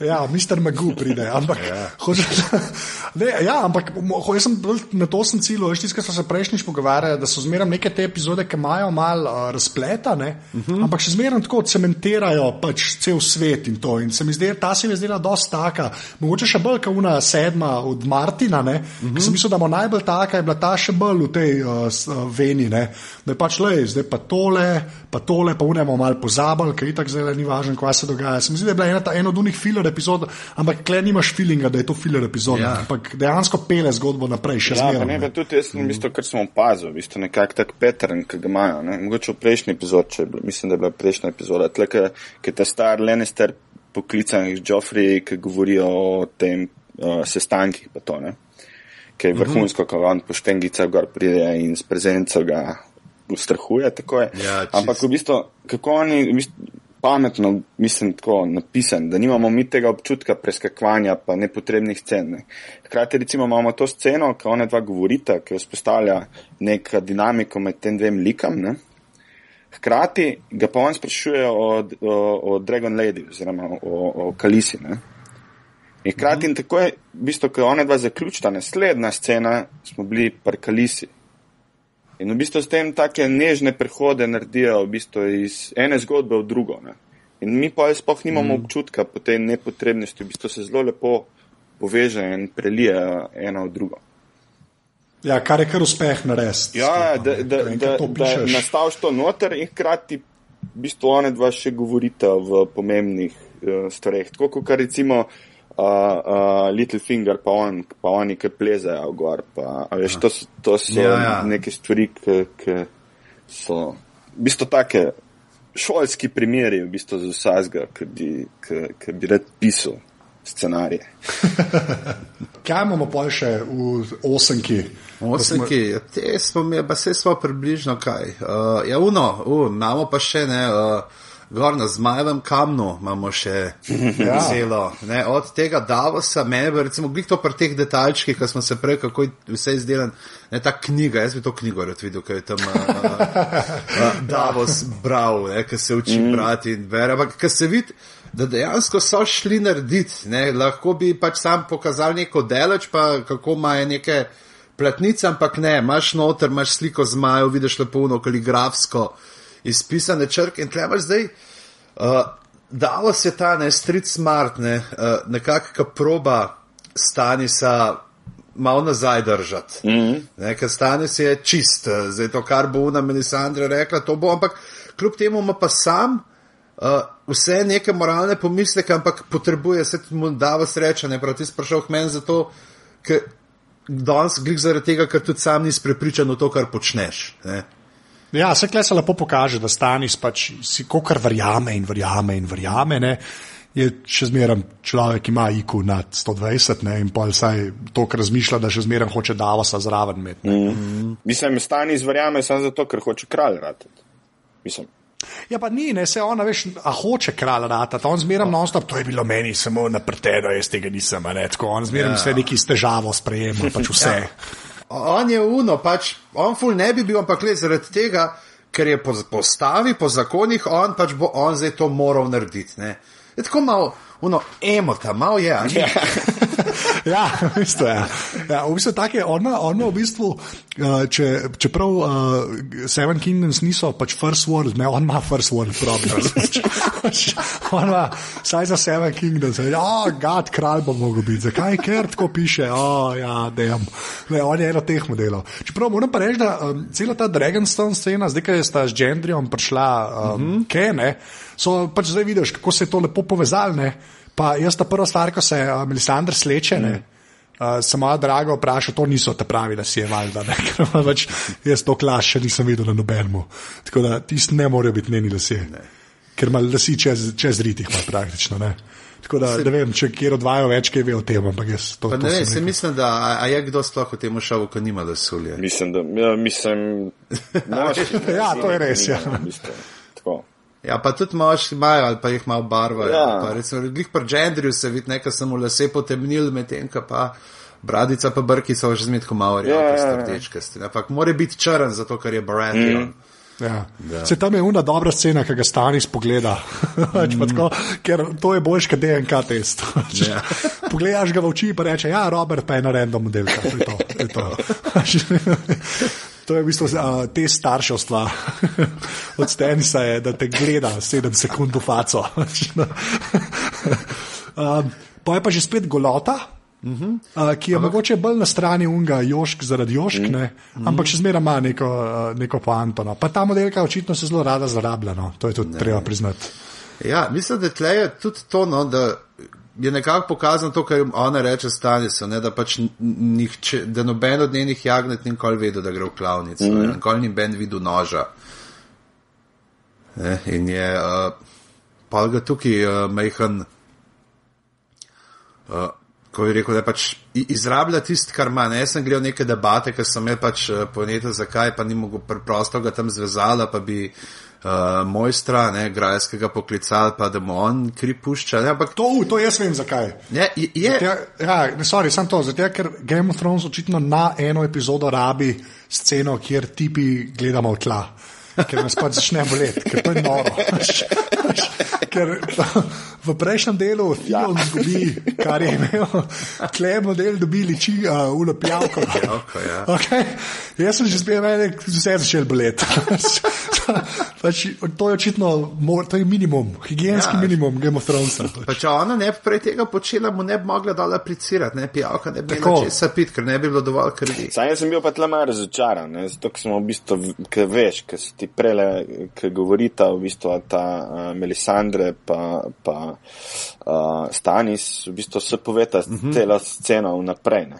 Ja, Mr. Magu pride, ampak, ja. Hoče, ne, ja, ampak ho- jaz sem bolj na to sem cilj, veš, tisto, kar smo se prejšnjič pogovarjali, da so zmeraj neke te epizode, ki imajo malo uh, razpleta, ne, uh Mhm. -huh. ampak še zmeraj tako cementirajo pač cel svet in to. In se mi zdi, ta se mi je zdela dosta taka, mogoče še bolj kot una sedma od Martina, ne, uh -huh. ki sem mislil, da bo najbolj taka, je bila ta še bolj v tej uh, veni, ne, da je pač le, zdaj pa tole, pa tole, pa unemo malo pozabili, ker itak zdaj ni važno, kaj se dogaja. Se mi zdi, da je bila ena, ta- ena od unih filler epizod, ampak kle nimaš feelinga, da je to filler epizoda, Ja. ampak dejansko pele zgodbo naprej, še Ja, zmeraj. ne, ne. tudi jaz sem, v bistvu, kar sem opazil, v bistvu nekak tak pattern, ki ga imajo. Ne? Mogoče v prejšnji epizodi, če mislim, da je bila prejšnja epizoda, tle, je ta star Lannister poklican iz Joffrey, ki govorijo o tem uh, sestankih, pa to, ne. Ki je vrhunsko, ko on po štengica gor pride in s prezenco ga ustrahuje, tako je. Ja, čisto. Ampak v bistvu, kako oni, v bistvu, pametno, mislim, tako napisan, da nimamo mi tega občutka preskakovanja pa nepotrebnih scen. Ne. Hkrati recimo imamo to sceno, ko ona dva govorita, ki vzpostavlja neko dinamiko med tem dvem likam. Ne. Hkrati ga pa on sprašuje o, o, o Dragon Lady oziroma o, o Kalisi. Ne. In hkrati in tako je, v bistvu, ko ona dva zaključita, naslednja scena, smo bili pri Kalisi. In v bistvu s tem take nežne prehode naredijo v bistvu iz ene zgodbe v drugo. Ne. In mi pa sploh nimamo mm. občutka po tej nepotrebnosti, v bistvu se zelo lepo poveže in prelije eno v drugo. Ja, kar je kar uspeh narediti. Ja, da, da, da, da nastaviš to noter in hkrati v bistvu one dva še govorita v pomembnih uh, stvareh. Tako kot recimo uh, uh, Littlefinger, pa, on, pa oni, ki plezajo gor. Pa, a veš, to, so- to so Ja, ja, neke stvari, ki, ki so v bistvu take šolski primeri v bistvu za vsakega, ki bi, ki, ki bi rad pisal scenarije. Kaj imamo pa še v osemki? Osemki, te smo mi, pa se smo približno kaj. Uh, ja, uno, uh, imamo pa še ne. Uh, Gor na zmajevem kamnu imamo še ja. zelo. Ne, od tega Davosa, meni je recimo glih to pri teh detaljčkih, ki smo se prej, kako je vse izdelan, ne ta knjiga, jaz bi to knjigo rad videl, kaj je tam uh, uh, Davos bral, ki se uči mm. brati in bere, ampak ki se vidi, da dejansko so šli narediti, ne, lahko bi pač sam pokazal neko deleč, pa kako imajo neke platnice, ampak ne, imaš noter, imaš sliko zmajev, vidiš lepo uno kaligrafsko izpisane črke in tle imaš zdaj. Uh, dalo se ta ne street smart, ne, uh, nekako ka proba Stanisa malo nazaj držati. Mm -hmm. Ker Stanis je čist, eh, zdaj to, kar bo Una Melisandra rekla, to bo, ampak kljub temu ima pa sam. Uh, vse neke moralne pomisleke, ampak potrebuje se mu davo sreča, ne prav ti sprašal meni zato, ker danes glik zaradi tega, ker tudi sam nisi prepričan v to, kar počneš. Ne? Ja, se kle se lepo pokaže, da Stanis pač si kokar verjame in verjame in verjame. Ne? Je še zmeraj človek, ki ima IQ nad 120 ne? in pa vsaj to, kar razmišlja, da še zmeraj hoče Davosa zraven imeti. ne. Mm. Mislim, stani izverjame samo zato, ker hoče kralj ratati. Mislim, Ja, pa ni, ne, se ona, veš, a hoče kralj rata, on zmeraj non-stop, to je bilo meni samo napreteno, jaz tega nisem, ne, tako on zmeraj Ja. vse neki s težavo sprejema, pač vse. On je uno, pač on ful ne bi bil, ampak le zaradi tega, ker je po postavi, po zakonih, on pač bo on zdaj to moral narediti. Ne. Je tako malo, uno, emota, malo je. a ni? Ja, v bistvu je. Ja, v bistvu tako je, ona, ona v bistvu, uh, če, čeprav uh, Seven Kingdoms niso pač first world, ne, on ima first world problem. Pač, on ima, saj za Seven Kingdoms, ja, oh, gad, kralj bo mogel biti, zakaj, ker tako piše, oh, ja, dejem. Ne, on je eno teh modelov. Čeprav moram pa reči, da um, cela ta Dragonstone scena, zdaj, ko je sta z Gendrijem prišla, um, mm -hmm. Kene, so pač zdaj vidiš, kako se je to lepo povezalo, ne. Pa jaz ta prva stvar, ko se uh, Melisandre sleče, ne. Uh, sem moja draga vprašal, to niso te pravi, da si je valjda, ne, ker več, jaz to klas še nisem videl na nobenemu. Tako da tisti ne morejo biti njeni lasje. Ker ima lasi čez, čez ritih, ima praktično. Ne. Tako da ne vem, če kjer odvajajo več, kaj ve o tem, ampak jaz to Pa to ne vem, se mislim, da a, a je kdo sploh v tem šovu, ko nima lasulje. Mislim, da ja, mislim, moški, Ja, to je res, ja. v bistvu, tako. Ja, pa tudi moški imajo, ali pa jih malo barvajo. Ja. Ja. Recimo, glih pri gendrju se vidi, nekaj sem v lase potemnil, medtem ko pa bradica pa brki so že zmetko malo Ja, ja, ja. rjavkaste, rdečkaste. Ampak mora biti črn, zato ker je Baratheon. Mm. Ja. Se tam je una dobra scena, ki ga stani spogleda. Pač pa tako, ker to je boljš, kot DNK test. Ja. Pogledaš ga v oči in reče, ja, Robert pa je na random modelka. To je to. To je, to. To je v bistvu uh, test starševstva. Od Stenisa je, da te gleda 7 sekund v faco. um, pa je pa že spet golota. Uh -huh. uh, ki je Ampak, mogoče bolj na strani unga, jošk zaradi jošk, mm. ne, ampak še zmeraj ima neko, uh, neko poanto. No. Pa ta modelka očitno se zelo rada zlorablja, no. to je tudi ne. treba priznati. Ja, mislim, da tle je tudi to, no, da je nekako pokazano to, kar ona reče Stanisu, ne, da pač nihče, da noben od njenih jagnet ni nikoli vedel, da gre v klavnico, mm -hmm. nikoli ni ben videl noža. Ne, in je, uh, pa ga tukaj uh, mehen, uh, ko je rekel, da pač izrablja tisto, kar ima. Ne, jaz sem gledal neke debate, ker sem imel pač uh, ponetel, zakaj pa ni mogel preprosto ga tam zvezala, pa bi uh, mojstra, ne, grajskega poklical, pa da mu on kri pušča. Ne, ampak To, to jaz vem zakaj. ne, je, je, Ja, ja, ne, sorry, sem to, zato ker Game of Thrones očitno na eno epizodo rabi sceno, kjer tipi gledamo v tla. Ker nas pač začne boleti, ker to je noro. Ker v prejšnjem delu Theon ja. zgubi, kar je imel, klej model dobi liči, uh, ulopljavko. Pijavko, ja. Okay. Jaz sem že spet mene, vse začel boleti. pač, to je očitno, mor- to je minimum, higijenski Ja. minimum Game of Thronesa. Pa če ona ne bi prej tega počela, mu ne bi mogla dole aplicirati, ne pijavka, ne bi imela česa pit, ker ne bi bilo dovolj krvi. Sam jaz sem bil pa tle malo razočaran, ne, zato ker smo v bistvu, ker veš, ker si ti prele, ker govorita v bistvu ta uh, Melisandre pa, pa uh, Stanis, v bistvu se poveta uh -huh. cela scena vnaprej. Ne.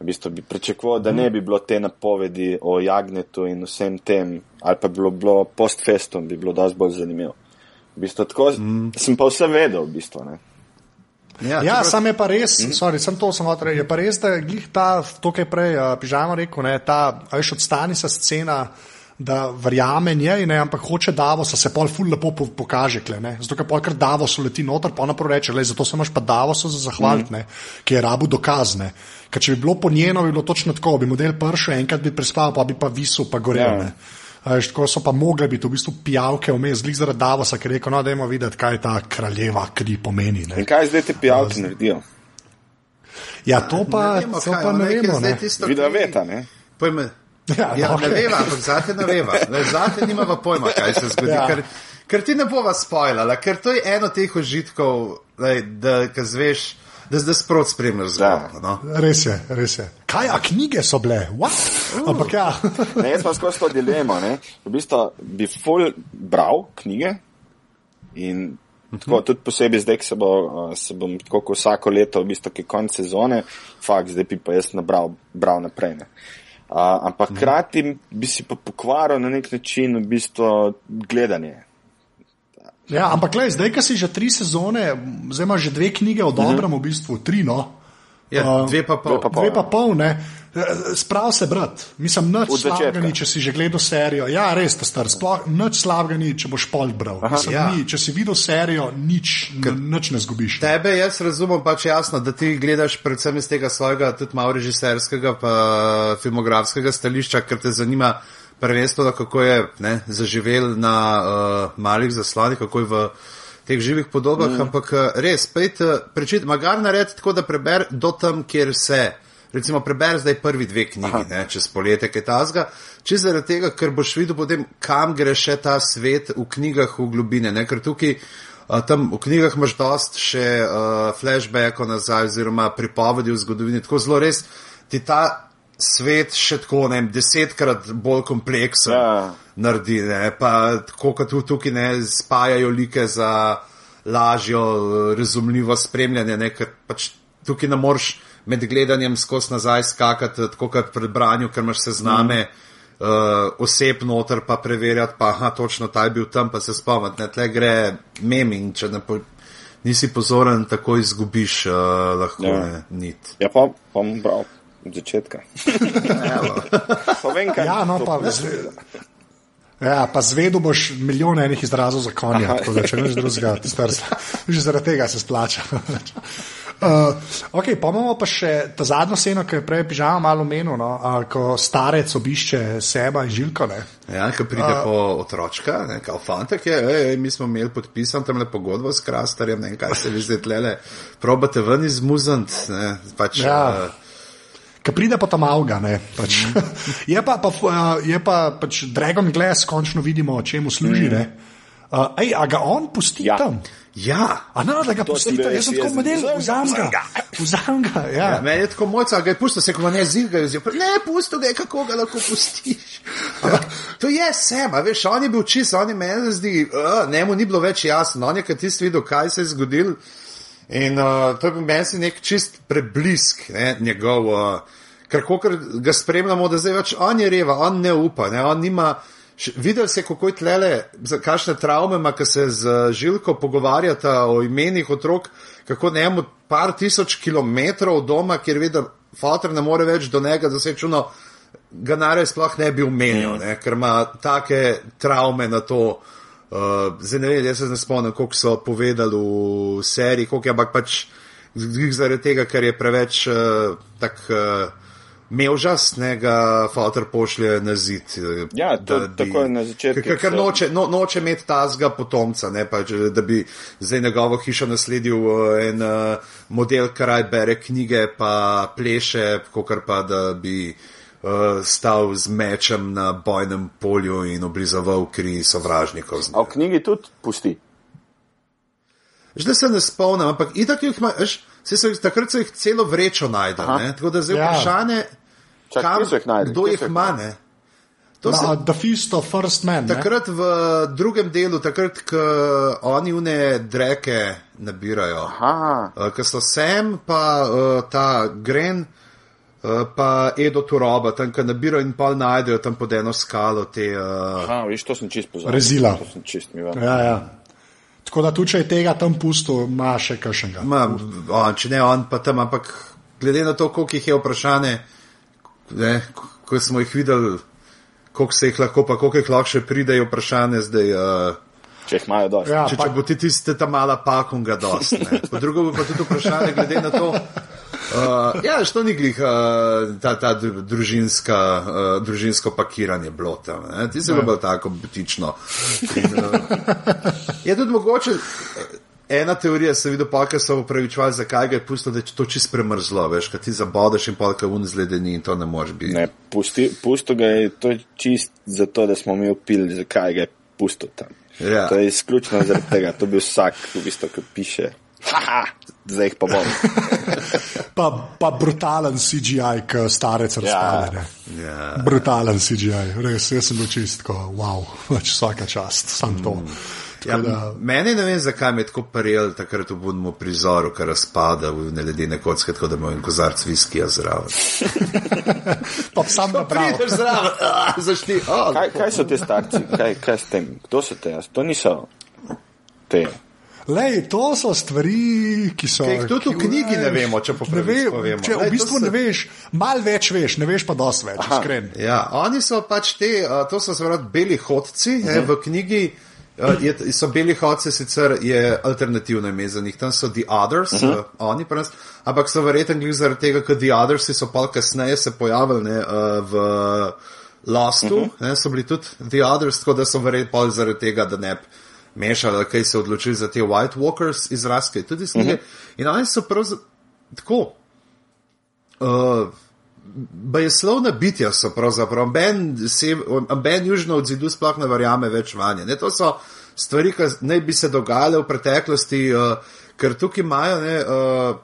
V bistvu bi pričakoval, da ne bi bilo te napovedi o Jagnetu in vsem tem, ali pa bi bilo, bilo post festum, bi bilo dosti bolj zanimivo. V bistvu tako, mm. sem pa vse vedel, v bistvu. Ne. Ja, čeprav- sam je pa res, mm. sorry, sem to samo rekel, je pa res, da je glih ta, to, kar je prej uh, pižamo rekel, ne, ta, veš, odstani se scena, da verjame njej, ne, ampak hoče Davosa, se pol ful lepo po, pokaže, kle, ne, zato ker polkrat Davos leti noter, pa ona prav reče, le, zato se imaš pa Davosa za zahvaliti, mm. ne, ki je rabu dokazne. Ker če bi bilo po njeno, bi bilo točno tako, bi model pršel, enkrat bi prespal, pa bi pa visel, pa gorel. Ja. Ne. A Veš, tako so pa mogli biti v bistvu pijavke vmes, zlik zaradi Davosa, ki je rekel, no, dajmo videti, kaj ta kraljeva kri pomeni. Ne. In kaj zdaj te pijavke naredijo? Ja, to pa vemo, to kaj, pa ne je vemo. zdaj Ne. tisto, Vida veta, ne? Pojme, Ja, ja, okej. ne veva, ampak zate ne veva. Le, Zate nimava pojma, kaj se zgodi. Ja. Ker, ker ti ne bova spojlala, ker to je eno teh užitkov, lej, da zveš, da zdaj sprot spremljaš zgodbo. No? Res je, res je. Kaj, a knjige so bile? What? Ampak ja, Ne, jaz imam skozi to dilemo. Ne. V bistvu bi ful bral knjige in tako, tudi posebej zdaj, ko se, bo, uh, se bom tako vsako leto, v bistvu, ki je konc sezone, fakt, zdaj bi pa jaz nabral bral naprej. Ne. Uh, ampak hkrati bi si pa pokvaril na nek način v bistvu gledanje. ja, ampak le, zdaj, ki si že tri sezone, zdaj imaš že dve knjige o dobrem, v bistvu tri, no. Ja, Uh, dve pa pol. dve pa pol. Dve pa pol, ne. Sprav se, brat, mislim, nič slabega ni, če si že gledal serijo. Ja, res, ta star, sploh nič slabega ni, če boš pol bral. Mislim, Ja. ni, če si videl serijo, nič, n- nič ne zgubiš. Tebe jaz razumem pač jasno, da ti gledaš predvsem iz tega svojega tudi malo režiserskega pa filmografskega stališča, ker te zanima prvenstveno, kako je ne, zaživel na uh, malih zaslonih, kako je v teh živih podobah, mm. ampak eh, res, pejt, prečit, magar nared tako, da preber do tam, kjer se. Recimo, preber zdaj prvi dve knjigi, ne, čez poletje, kaj tazga, če zaradi tega, ker boš videl potem, kam gre še ta svet v knjigah v globine, ne, ker tukaj tam v knjigah imaš dost še uh, flashbackov nazaj oziroma pripovedi v zgodovini, tako zelo res ti ta svet še tako, ne vem, desetkrat bolj kompleksen Ja. naredi, ne, pa tako kot tu- tukaj ne spajajo like za lažjo, razumljivo spremljanje, ne, ker pač tukaj ne moreš med gledanjem skozi nazaj skakati, tako kot pri branju, ker imaš sezname. Mm. Uh, oseb noter pa preverjati, pa aha, točno ta je bil tam, pa se spomniti. Ne, tle gre meming, če ne po, nisi pozoren, tako izgubiš uh, lahko Ja. ne, nit. Ja, pa bom bral od začetka. pa vem, kaj Ja, no, pa, zve- ja, pa zvedel boš milijon enih izrazov za konja, Aha. tako da če neš drugega, ti star, že zaradi tega se splača. Uh, ok, pa imamo pa še ta zadnjo sceno, ki je prej pižama malo menil, no, uh, ko starec obišče seba in žilko. Ne. Ja, ko pride po otročka, ne, kao fantek je, ej, ej, mi smo imeli podpisan tam le pogodbo s krastarjem, ne vem, kaj se vi zdaj tlele, probate ven izmuzant, ne, pač. Ja. eh, Ki pride pa tam avga. ne, Pač. je pa, pa, uh, je pa pač Dragon Glass, končno vidimo, čemu služi. ne. Uh, ej, a ga on pusti Ja. tam? Ja, A ne, da ga To pusti sem bil tam, jaz sem tako model, vzam ga. Vzam ga, ja. Ja, meni je tako mojca, a ga je pustil, se ko ne zir, ga je vzel. Ne, pustil ga je, kako ga lahko pustiš. Ampak to je sem, a veš, on je bil čist, on je meni zdi, uh, njemu ni bilo več jasno, on je kad tisti videl, kaj se je zgodil. In uh, to je bil meni nek čist preblisk, ne, njegov, uh, ker kokor ga spremljamo, da zdaj več on je reva, on ne upa, ne, on nima. Videl si, kako je tlele, kakšne travme ima, ki se z Žilko pogovarjata o imenih otrok, kako njemu par tisoč kilometrov doma, kjer vidi, da fotor ne more več do njega, da se čuno, ga narej sploh ne bi omenil, ne, ker ima take travme na to. Uh, zdaj ne vem, jaz se ne spomnim, koliko so povedali v seriji, koliko je, ampak pač zaradi tega, ker je preveč uh, tak. Uh, Mevžas, ne ga fotor pošlje na zid. eh, Ja, to da bi- takoj na začetku Ker, noče, no, noče imeti tazga potomca, ne, pa, če- da bi zdaj njegovo hišo nasledil uh, en uh, model, ki raj bere knjige, pa pleše, kot pa da bi uh, stal z mečem na bojnem polju in oblizoval kri sovražnikov. A v knjigi tudi pusti. Zdaj se ne spomnim, ampak itak jih imaš, se takrat so jih celo vrečo najdel. Ne, Tako da zdaj Ja. vprašanje, Čak, kam, jih našli? kdo jih ima. ne. To se, Na, the Feast of First Man. ne. Takrat v drugem delu, takrat, ko oni une dreke nabirajo, Aha, uh, ko so sem, pa uh, ta Gren, uh, pa Edo Turoba, tam, ko nabirajo in pol najdejo tam pod eno skalo te. Uh, aha, viš, to sem čist pozabil. Rezila. To sem čist mi. Ja, ja. Tako da tu, če je tega tam pusto, ima še kakšnega. ma, on, če ne on, pa tam, ampak glede na to, koliko jih je vprašanje, ne, ko- smo jih videli, koliko se jih lahko, pa koliko jih lahko še pride, je vprašanje zdaj. Uh, Če jih imajo dosti. Ja, Če, pa, če bo ti tiste ta mala pakunga dost. ne. Po drugo bo pa tudi vprašanje glede na to. Uh, ja, što ni glih uh, ta, ta dru- družinska, uh, družinsko pakiranje bilo tam. Ne? Ti se bilo tako butično. In, uh, je tudi mogoče, eh, ena teorija se vidi, pa ker so upravičevali, zakaj ga je pustil, da je to čist premrzlo, veš, kad ti zabodeš in polka un zledeni in to ne moreš biti. Ne, pusti, pusto ga je to je čist zato, da smo mi opili, zakaj ga je pusto tam. Ja. To je izključno zaradi tega, to bi vsak, v bistvu, ki piše. Haha, zdaj jih pa bom. pa, pa brutalen CGI, ki starec razpade. ne. Ja. Brutalen CGI, res, jaz sem bil čistko, wow, pač vsaka čast, sam to. Ja, da- meni ne vem, zakaj me je tako prijel takrat v budnemu prizoru, ker razpada v neledene kocke, tako da imam en kozarc viskija zraven. Pa sam nabral. Prideš zraven, zašti. Oh, Kaj, kaj so ti starci, kaj, kaj s tem, kdo so te? To niso te. Lej, to so stvari, ki so. Jih tudi v knjigi ne vemo, če po ne pravici ve-. Če, Lej, v bistvu so- ne veš, malo več veš, ne veš pa dosti več, iskren. Ja, oni so pač te, to so zelo beli hodci, uh -huh. Mhm. v knjigi je, so beli hodci, sicer je alternativno ime za njih, tam so The Others, uh Mhm. -huh. uh, oni pa nas, ampak so verjetno glih zaradi tega, ker The Others so pa kasneje se pojavili ne, uh, v Lostu, uh Mhm. -huh. ne, so bili tudi The Others, tako da so verjetno pol zaradi tega, da ne bi mešali, kaj se odločili za te White Walkers izraz, ki je tudi iz knjige. Uh -huh. In oni so prav tako. Uh, Ba je slovna bitja, so pravzaprav, ben, se, ben južno od zidu sploh ne verjame več vanje. Ne, to so stvari, ki naj bi se dogajale v preteklosti, uh, ker tukaj imajo ne, uh,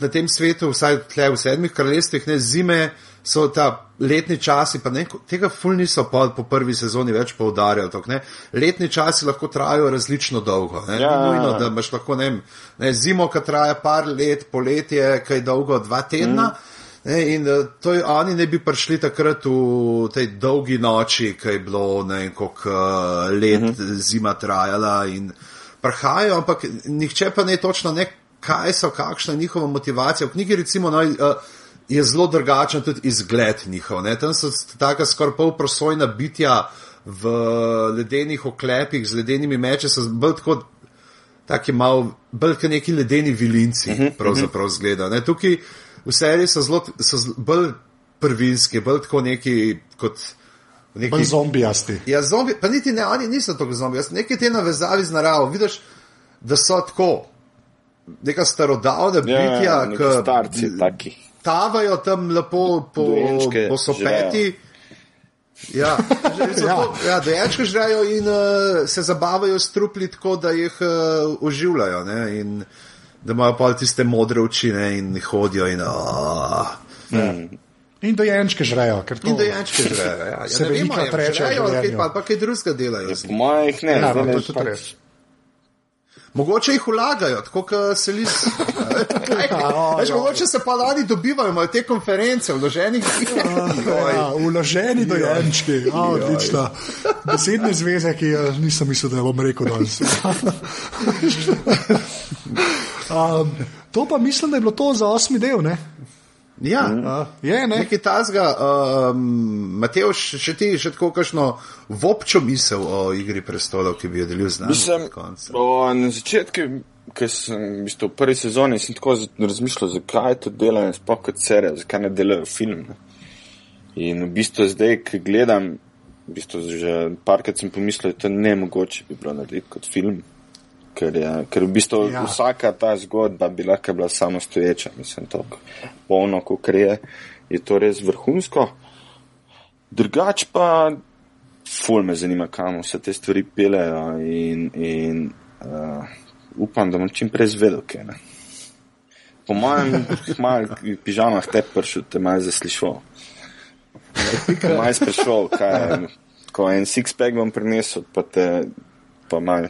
na tem svetu, vsaj tle v sedmih kraljestvih, ne zime, so ta letni časi, pa ne, tega ful niso pa po prvi sezoni več poudarjali. tok, ne. Letni časi lahko trajajo različno dolgo. Ne, Ja. Ni nujno, da imaš lahko ne, ne, zimo, ki traja par let, poletje, kaj dolgo, dva tedna. Mm. Ne, in uh, to je, oni ne bi prišli takrat v tej dolgi noči, ki je bilo ne vem, koliko uh, let uh -huh. zima trajala in prihajajo, ampak nihče pa ne točno ne, kaj so, kakšna je njihova motivacija. V knjigi recimo no, uh, je zelo drugačen tudi izgled njihov. Ne. Tam so taka skoraj polprosojna bitja v ledenih oklepih z ledenimi meči, so bolj tako taki mal, bolj kot neki ledeni vilinci, uh -huh, pravzaprav zgleda. Ne? Tukaj v seriji so, zelo, so zelo bolj prvinski, bolj tako neki kot. Neki, Bolj zombijasti. Ja, zombi, pa niti ne, oni niso tako zombi, jaz nekaj te navezavi z naravo. Vidiš, da so tako, neka starodavna bitja, Ja, ki starci taki. tavajo tam lepo po, Dojenčke po sopeti. Ja, Ja. ja. ja dojenčke žrejo in uh, se zabavajo s trupli tako, da jih uh, oživljajo. Ne, in da imajo pa tiste modre oči ne, in hodijo. In, uh, In dojenčke žrejo. ker to- in dojenčke žrejo. Ja. Ja, Se vemo, kaj, življenju. pa, pa kaj drugega delajo. z Po mojih ne, Ja, no, to ne, je tudi pač- res. Mogoče jih vlagajo, tako kot se lis. Veš, mogoče se pa lani dobivajo, imajo te konference, vloženih. Ja, uloženi dojenčki, A, odlično. Besedne zveze, ki jo nisem mislil, da bom rekel danes. um, to pa mislim, da je bilo to za osmi del. Ne? Ja, Uh, je, ne? nekaj tazga. Um, Mateo, še, še ti, še tako kakšno vopčo misel o igri prestolov, ki bi jo delil z nami? Mislim, o, na začetku, ko sem v, bistvu, v prvi sezoni, sem tako razmišljal, zakaj to delajo, sploh kot serija, zakaj ne delajo film. Ne? In v bistvu zdaj, ki gledam, v bistvu že parkrat sem pomislil, da to ne mogoče bi bilo narediti kot film. Ker, je, ker v bistvu Ja. ja. vsaka ta zgodba bi lahko bila samostoječa, mislim, to polno, kot je, je to res vrhunsko. Drugač pa, ful me zanima, kam vse te stvari pelejo in, in uh, upam, da bom čim prej zvedel, kaj ne. Po mojem, malo pižamah te pršil, te malo zaslišal. Malo sprašal, kaj je, ko en six-pack bom prinesel, pa te pa malo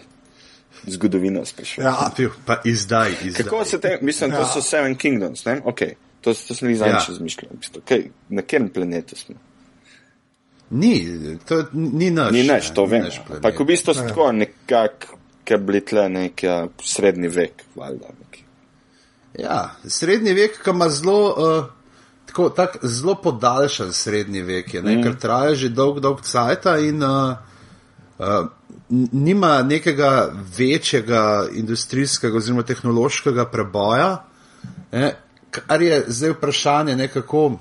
zgodovino sprašal. Ja, Pil, Pa izdaj, izdaj. Kako se te, mislim, to Ja. so Seven Kingdoms, ne? Ok, to, to sem jih zadnjič Ja. razmišljal. Okay, na katerem planetu smo? Ni, to ni naš. Ni nič, ne, to ni vem. naš ko v bistvu so tako nekako, ki bili tle nek srednji vek, valjda. neki. Ja, srednji vek, ki ima zelo, uh, tako, tak, zelo podaljšan srednji vek, je, ne, mm. ker traja že dolg, dolg cajt in uh, uh, nima nekega večjega industrijskega oziroma tehnološkega preboja, ne, kar je zdaj vprašanje nekako.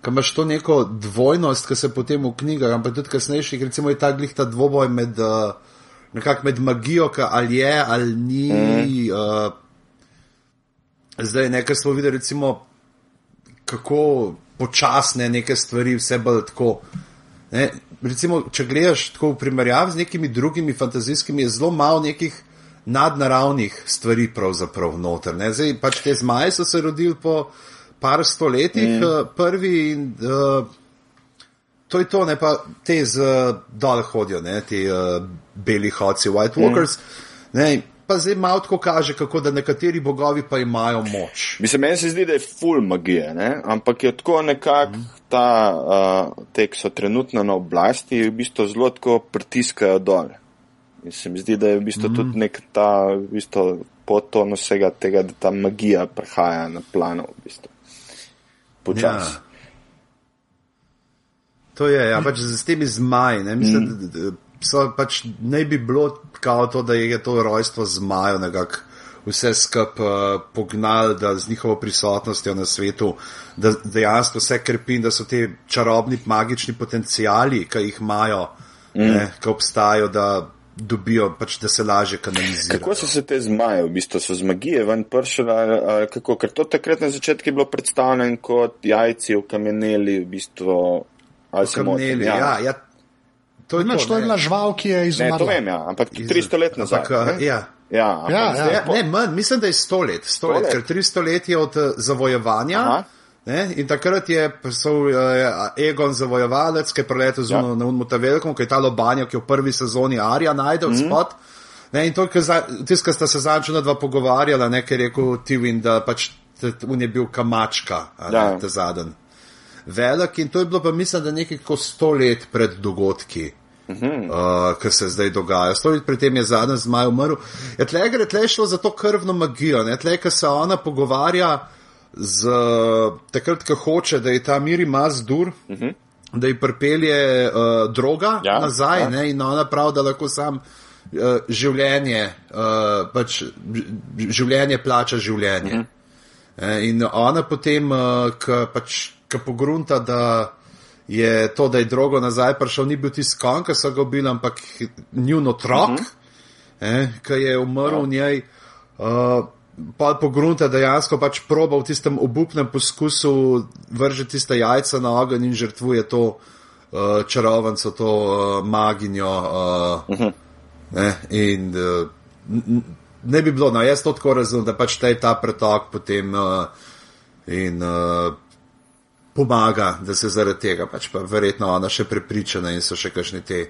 Kaj imaš to neko dvojnost, ki se potem v knjigah, ampak tudi kasnejših, recimo je ta glih ta dvoboj med, uh, nekako med magijo, ki ali je ali ni. Mm. Uh, zdaj nekaj smo videli, recimo, kako počasne neke stvari, vse bolj tako. Ne? Recimo, če gledaš tako v primerjavi z nekimi drugimi fantazijskimi, je zelo malo nekih nadnaravnih stvari pravzaprav noter. Ne? Zdaj pač te zmaje so se rodili po par stoletjih, mm. prvi in uh, to je to, ne pa te z uh, dol hodijo, ne? ti uh, beli hodci, White Walkers. Mm. Ne? Pa zdaj malo tako kaže, kako da nekateri bogovi pa imajo moč. Mislim, meni se zdi, da je full magije, ne? ampak je tako nekako ta, uh, te, ki so trenutno na oblasti, v bistvu zelo tako pritiskajo dol. In se mi zdi, da je v bistvu mm. tudi nek ta v bistvu, poton vsega tega, da ta magija prihaja na plano. V bistvu. Počasi. Ja. To je, ja, pač z temi zmaji. Ne, mislim, mm. da, da so, pač ne bi bilo kao to, da je to rojstvo zmajev nekako vse skup uh, pognali, da z njihovo prisotnostjo na svetu, da dejansko vse krepi in da so te čarobni, magični potencijali, ki jih imajo, mm. ki obstajajo, da dobijo, pač, da se lažje kanalizirajo. Kako so se te zmaje, v bistvu so z magije ven pršile, kako, ker to takrat na začetku je bilo predstavljeno kot jajci v kameneli, v bistvu. Ali se kameneli, ja. ja, ja. To je, to, to je bila žval, ki je izumrla. Ne, to vem, ja, ampak 300 let nazaj. Ampak, ja. Ja, ja, ja. ja, ne, manj, mislim, da je 100 let, 100 let, ker 300 let je od uh, zavojevanja. Ne, in takrat je prišel uh, Egon zavojevalec, ki je preletel ja. na Unmuta Velikom, ki je ta lobanja, ki je v prvi sezoni Arja najdel mm -hmm. spot. Ne, in to, kar sta se začela dva pogovarjala, nekaj je rekel Tivin, da pač on je bil kamačka, ja. te zadnji. Velik in to je bilo pa mislim, da nekaj kot 100 let pred dogodki uh, kar se zdaj dogaja. Stoji pri tem je zadnji zmaj umrl. Je tle gre tle šlo za to krvno magijo, ne tle, ker se ona pogovarja z takrat, ko hoče, da je ta miri mas dur. Uh -huh. Da ji pripelje uh, droga ja, nazaj, ja. Ne, in ona pravi, da lahko sam uh, življenje, uh, pač življenje plača življenje. Uh -huh. e, in ona potem, uh, ki pač, pogrunta, da je to, da je drogo nazaj prišel, ni bil tisti kon, ki so ga ubili, ampak njun otrok, uh -huh. eh, ki je umrl v njej. Uh, Pa pogrunta dejansko pač proba v tistem obupnem poskusu vržeti tiste jajca na ogenj in žrtvuje to uh, čarovnico, to uh, maginjo. Uh, uh -huh. ne, in uh, ne bi bilo, no jaz to tako razumem, da pač te ta pretok potem uh, in uh, pomaga, da se zaradi tega, pač pa verjetno ona še prepričana in so še kakšni te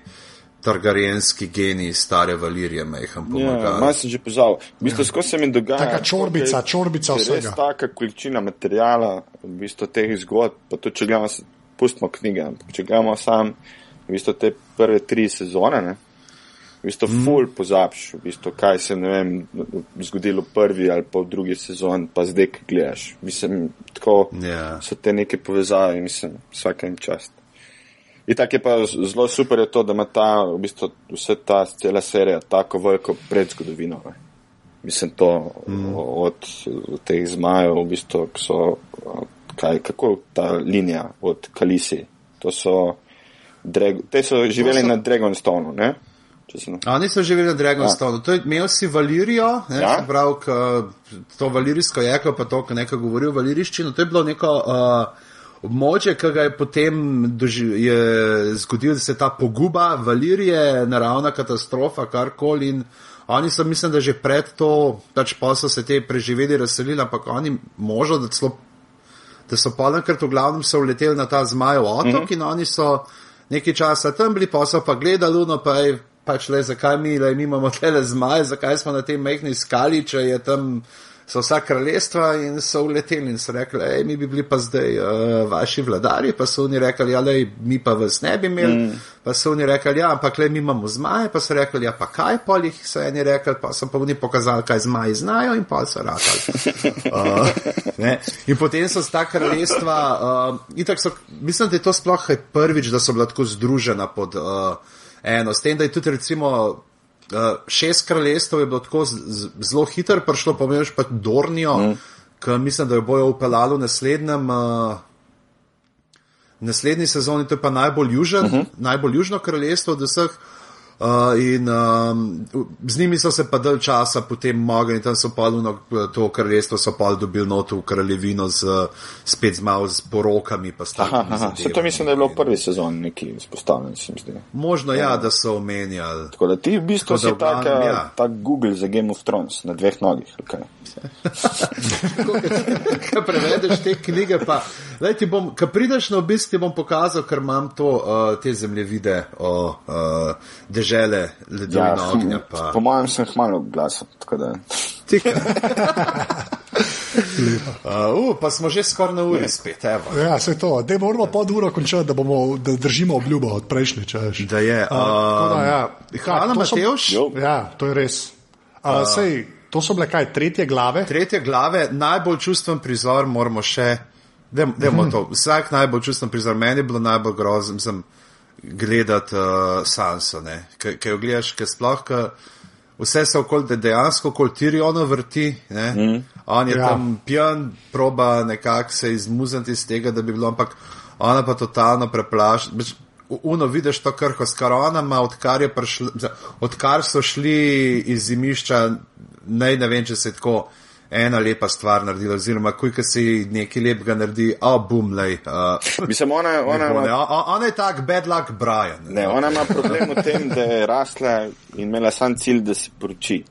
targarijenski geni stare valirije, meham pomaga. Ja, malo sem že pozval. V bistvu, ja. se mi dogaja. Taka čorbica, čorbica vsega. Res taka količina materijala, v bistvu teh zgodb, pa to, če gledamo, pustimo knjige, če gledamo sam, v bistvu te prve tri sezone, ne, v bistvu mm. ful pozabiš, v bistvu, kaj se ne vem, zgodilo v prvi ali pa v drugi sezoni, pa zdaj, ki gledaš. Mislim, tako yeah. Ja. so te neke povezave, mislim, vsakem čast. In tako je pa zelo super, je to, da ima ta, v bistvu, vse ta cela serija tako veliko predzgodovino. Ne. Mislim, to mm. od, od teh zmajev, v bistvu, so, kaj, kako ta linija od Kalisi. To so, drag, te so živeli so... na Dragonstonu, ne? Oni so živeli na Dragonstone. Ja. To je imel si Valirijo, ne, ja. prav, k, to valirijsko jeko, pa to, kar nekaj govori o valiriščini. To je bilo neko uh, območje, ki ga je potem zgodilo, da se ta poguba Valirije, naravna katastrofa, karkoli. Oni so, mislim, da že pred to, pač pa so se te preživeli, razselili, ampak oni možno, da, celo, da so pa enkrat v glavnem se uleteli na ta zmajev otok mm -hmm. in oni so nekaj časa tam bili, pa so pa gledali, no pa je pač le, zakaj mi, le, mi imamo tele zmaje, zakaj smo na tem mehni skali, če je tam so vsa kraljestva in so uleteli in so rekli, hej, mi bi bili pa zdaj uh, vaši vladari, pa so oni rekli, ja, le, mi pa vas ne bi imeli, mm. pa so oni rekli, ja, ampak le, mi imamo zmaje, pa so rekli, ja, pa kaj, pol jih so eni rekli, pa so pa oni pokazali, kaj zmaji znajo in pol so ratali. uh, in potem so ta kraljestva, uh, in tako so, mislim, da je to sploh prvič, da so bila tako združena pod. Uh, eno. S tem, da je tudi recimo uh, šest kraljestv je bilo tako zelo hitro prišlo, pomeniš pa Dornijo, mm. ki mislim, da jo bojo upeljali v naslednjem. Uh, Naslednji sezoni to je pa najbolj, južen, uh mhm. -huh. najbolj južno kraljestvo od vseh, Uh, in um, z njimi so se pa dalj časa potem mogli, in tam so pa luno, to kraljestvo so pa dobili noto v kraljevino z, spet z malo z porokami. Se to mislim, da je bilo v prvi sezoni neki izpostavljen, se mi zdi. Možno ja, da so omenjali. Tako da ti v bistvu si tak, ja. tak Google za Game of Thrones na dveh nogih. Okay. Kaj prevedeš te knjige, pa, lej, bom, ko prideš na obisk, ti bom pokazal, ker imam to, uh, te zemljevide o uh, žele, ledovina ja, ognja. Pa... Po mojem sem jih malo glasil. Uh, uh, pa smo že skoraj na uri spet, evo. Ja, se to. Dej moramo pod uro končati, da, bomo, da držimo obljubo od prejšnjič. a veš. Da je. Uh, da, ja. Hvala, to so- Matevž. Jo. Ja, to je res. Uh, sej, to so bile kaj, tretje glave? Tretje glave, najbolj čustven prizor, moramo še. Dajmo Mhm. to. Vsak najbolj čustven prizor, meni je bilo najbolj grozno sem gledati uh, Sanso, ki jo gledaš, ki sploh, ki vse se okoli, da dejansko okoli Tiriono vrti, ne. Mm. On je Ja. tam pijan, proba nekako se izmuzniti iz tega, da bi bilo, ampak ona pa totalno preplaš. Beč, Uno vidiš to krho s koronama, odkar, prišla, odkar so šli iz zimišča, naj ne vem, če se je tako ena lepa stvar naredila, oziroma kuj, ki si nekaj lepega naredi, a oh, bum, lej. Uh, Mislim, ona, ona, ona, ima, ona, ona je tak bad luck Brian. ne, ona ima problem v tem, da je rasla in imela sam cilj, da se poroči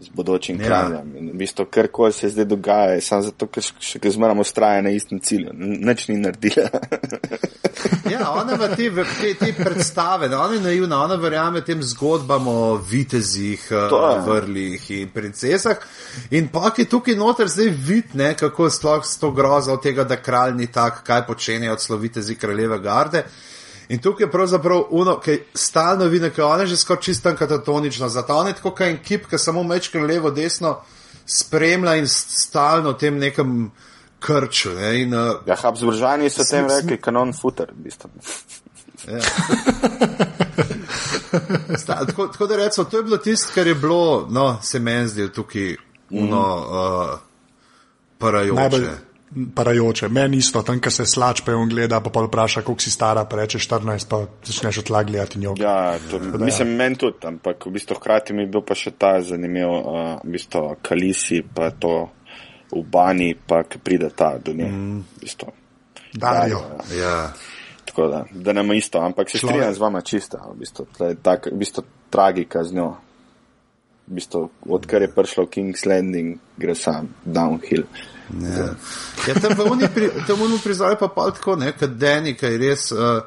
z bodočim Ja. kraljem. In v bistvu, kar koli se zdaj dogaja, je samo zato, ker še še zmeraj ustraja na istem cilju. Nič ni naredila. Ja, ona ima te, te, te predstave, ne, ona je naivna, ona verjame tem zgodbam o vitezih, eh, je. vrlih in princesah. In pa je tukaj noter zdaj vid, ne, kako je sploh s to grozo od tega, da kralj ni tak, kaj počenjajo od slovitezi kraljeve garde. In tukaj je pravzaprav uno, ki stalno vidi, ker ona je že skoraj čisto katatonična, zato ona je tako kot en kip, ki samo mečka levo, desno spremlja in stalno v tem nekem krču. Ne, in, uh, Ja, Habsburžani so tem rekli kanon futer, v bistvu. Sta, tako, tako da rečemo, to je bilo tisto, kar je bilo, no, se meni zdi tukaj uno, uh, parajoče. Najbolj parajoče. Meni isto, tam, ko se slač pe on gleda, pa pa vpraša, koliko si stara, pa reče 14, pa začneš od tla gledati njo. Ja, to, mislim, meni tudi, ampak v bistvu hkrati mi je bil pa še ta zanimiv, uh, v bistvu Kalisi, pa to v bani, pa ki pride ta do nje. Mm. V bistvu. Darijo. Ja. Tako da, da nam je isto, ampak se strinjam z vama čista, v bistvu, tle je tak, v bistvu tragika z njo. V bistvu, odkar je prišlo King's Landing, gre sam downhill. Ja, ja tam v uni pri, tam uni prizoru pa pa tako, ne, kot Deni, ki je res, uh,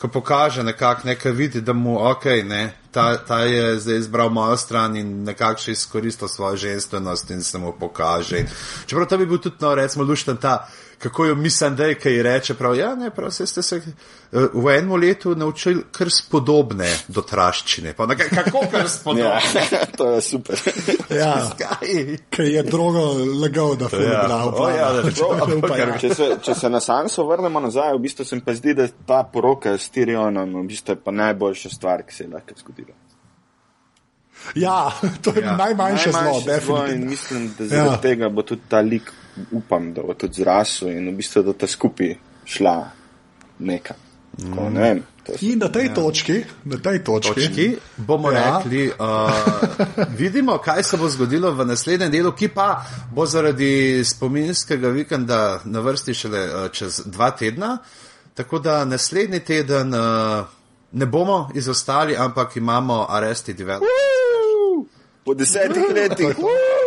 ko pokaže nekako, nekaj vidi, da mu, ok, ne, ta, ta je zdaj izbral mojo stran in nekako še izkoristil svojo ženstvenost in se mu pokaže. Čeprav to bi bil tudi, no, recimo, lušten ta, kako jo mislim, da je, kaj reče, prav, ja, ne, prav, se ste se uh, v enem letu naučili kar spodobne dotraščine. Pa, ne, kako kar Ja, spodobne? to je super. Ja, Kaj? ker je drogo lagal, da je Ja. bral. O, ja, da- Ker Če se, če se na Sanso vrnemo nazaj, v bistvu se mi pa zdi, da je ta poroka s Tyrionom v bistvu je pa najboljša stvar, ki se je lahko zgodila. Ja, to je Ja. najmanjše zlo, Najmanjše zlo definitivno. In mislim, da zaradi Ja. ja. tega bo tudi ta lik, upam, da bo tudi zrasel in v bistvu, da ta skupaj šla neka. Tako, ne vem. In na tej ja. točki, na tej točki, točki bomo Ja. rekli, uh, vidimo, kaj se bo zgodilo v naslednjem delu, ki pa bo zaradi spominskega vikenda na vrsti šele uh, čez dva tedna. Tako da naslednji teden uh, ne bomo izostali, ampak imamo Arresti Development. Po desetih letih.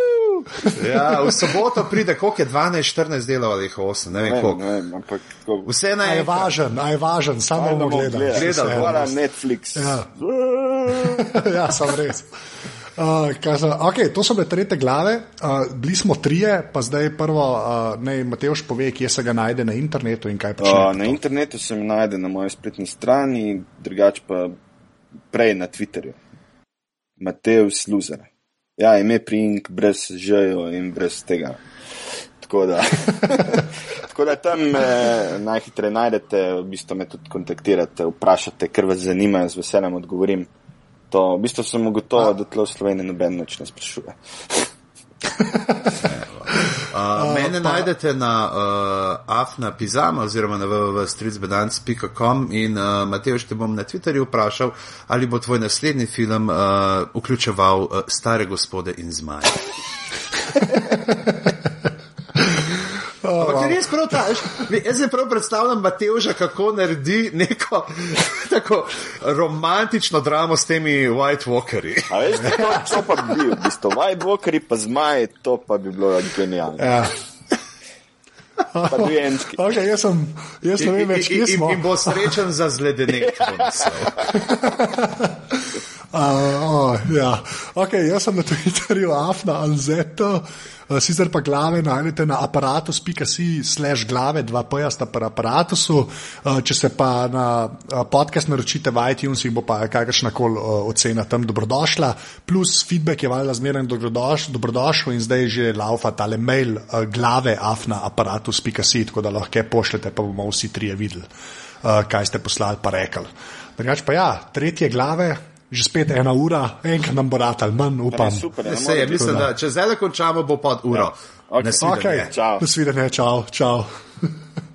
Ja, v soboto pride, koliko je 12, 14 delov ali jih 8, ne vem Ne koliko. ne vem, ampak tako. Vse na a je važen, a je važen, samo bomo gledali. Gledali, Hvala Netflix. Ja. ja, sem res. Uh, kaj za- okay, to so bile tretje glave, uh, bili smo trije, pa zdaj prvo, uh, naj Mateoš pove, kje se ga najde na internetu in kaj počne. Uh, na internetu se mi najde na moji spletni strani, drugače pa prej na Twitterju. Matej Sluzer. Ja, ime prink brez žejo in brez tega. Tako da, tako da tam me najhitreje najdete, v bistvu me tudi kontaktirate, vprašate, ker vas zanima, z veseljem odgovorim. To, v bistvu sem ugotovil, da tle v Sloveniji noben nič ne sprašuje. Uh, mene pa... najdete na uh, afna pizama oziroma na www.stricbedance.com in uh, Matej, te bom na Twitterju vprašal, ali bo tvoj naslednji film uh, vključeval uh, stare gospode in zmaje. Ampak je res prav ta, veš, jaz se prav predstavljam Mateoža, kako naredi neko tako romantično dramo s temi White Walkerji. A veš, to, to pa bi bil, v bistvu, White Walkeri pa zmaji, to pa bi bilo genialno. Ja. Pa dojenčki. Okay, jaz, sem, jaz ne vem več, in, kje in, smo. in bo srečen za zledenek. Uh, ja. okay, jaz sem na Twitterju, afna, anzeto. Uh, sicer pa glave najdete na aparatus.si, slash glave, dva pojasta pa aparatusu. Uh, če se pa na uh, podcast naročite v iTunes, bo pa kakršna koli uh, ocena tam dobrodošla. Plus feedback je valjda zmeraj dobrodoš, dobrodošel in zdaj že laufa tale mail uh, glave afna aparatus.si, tako da lahko pošljete, pa bomo vsi trije videli, uh, kaj ste poslali pa rekli. Drugač pa ja, tretje glave že spet ena ura, enkrat nam bo ratal, manj upam. Super, Ne, sej, mislim, da če zdaj končamo, bo pod uro. Ja. Ok. Nasvidenje. Okay. Čau. Nasvidenje, čau, čau.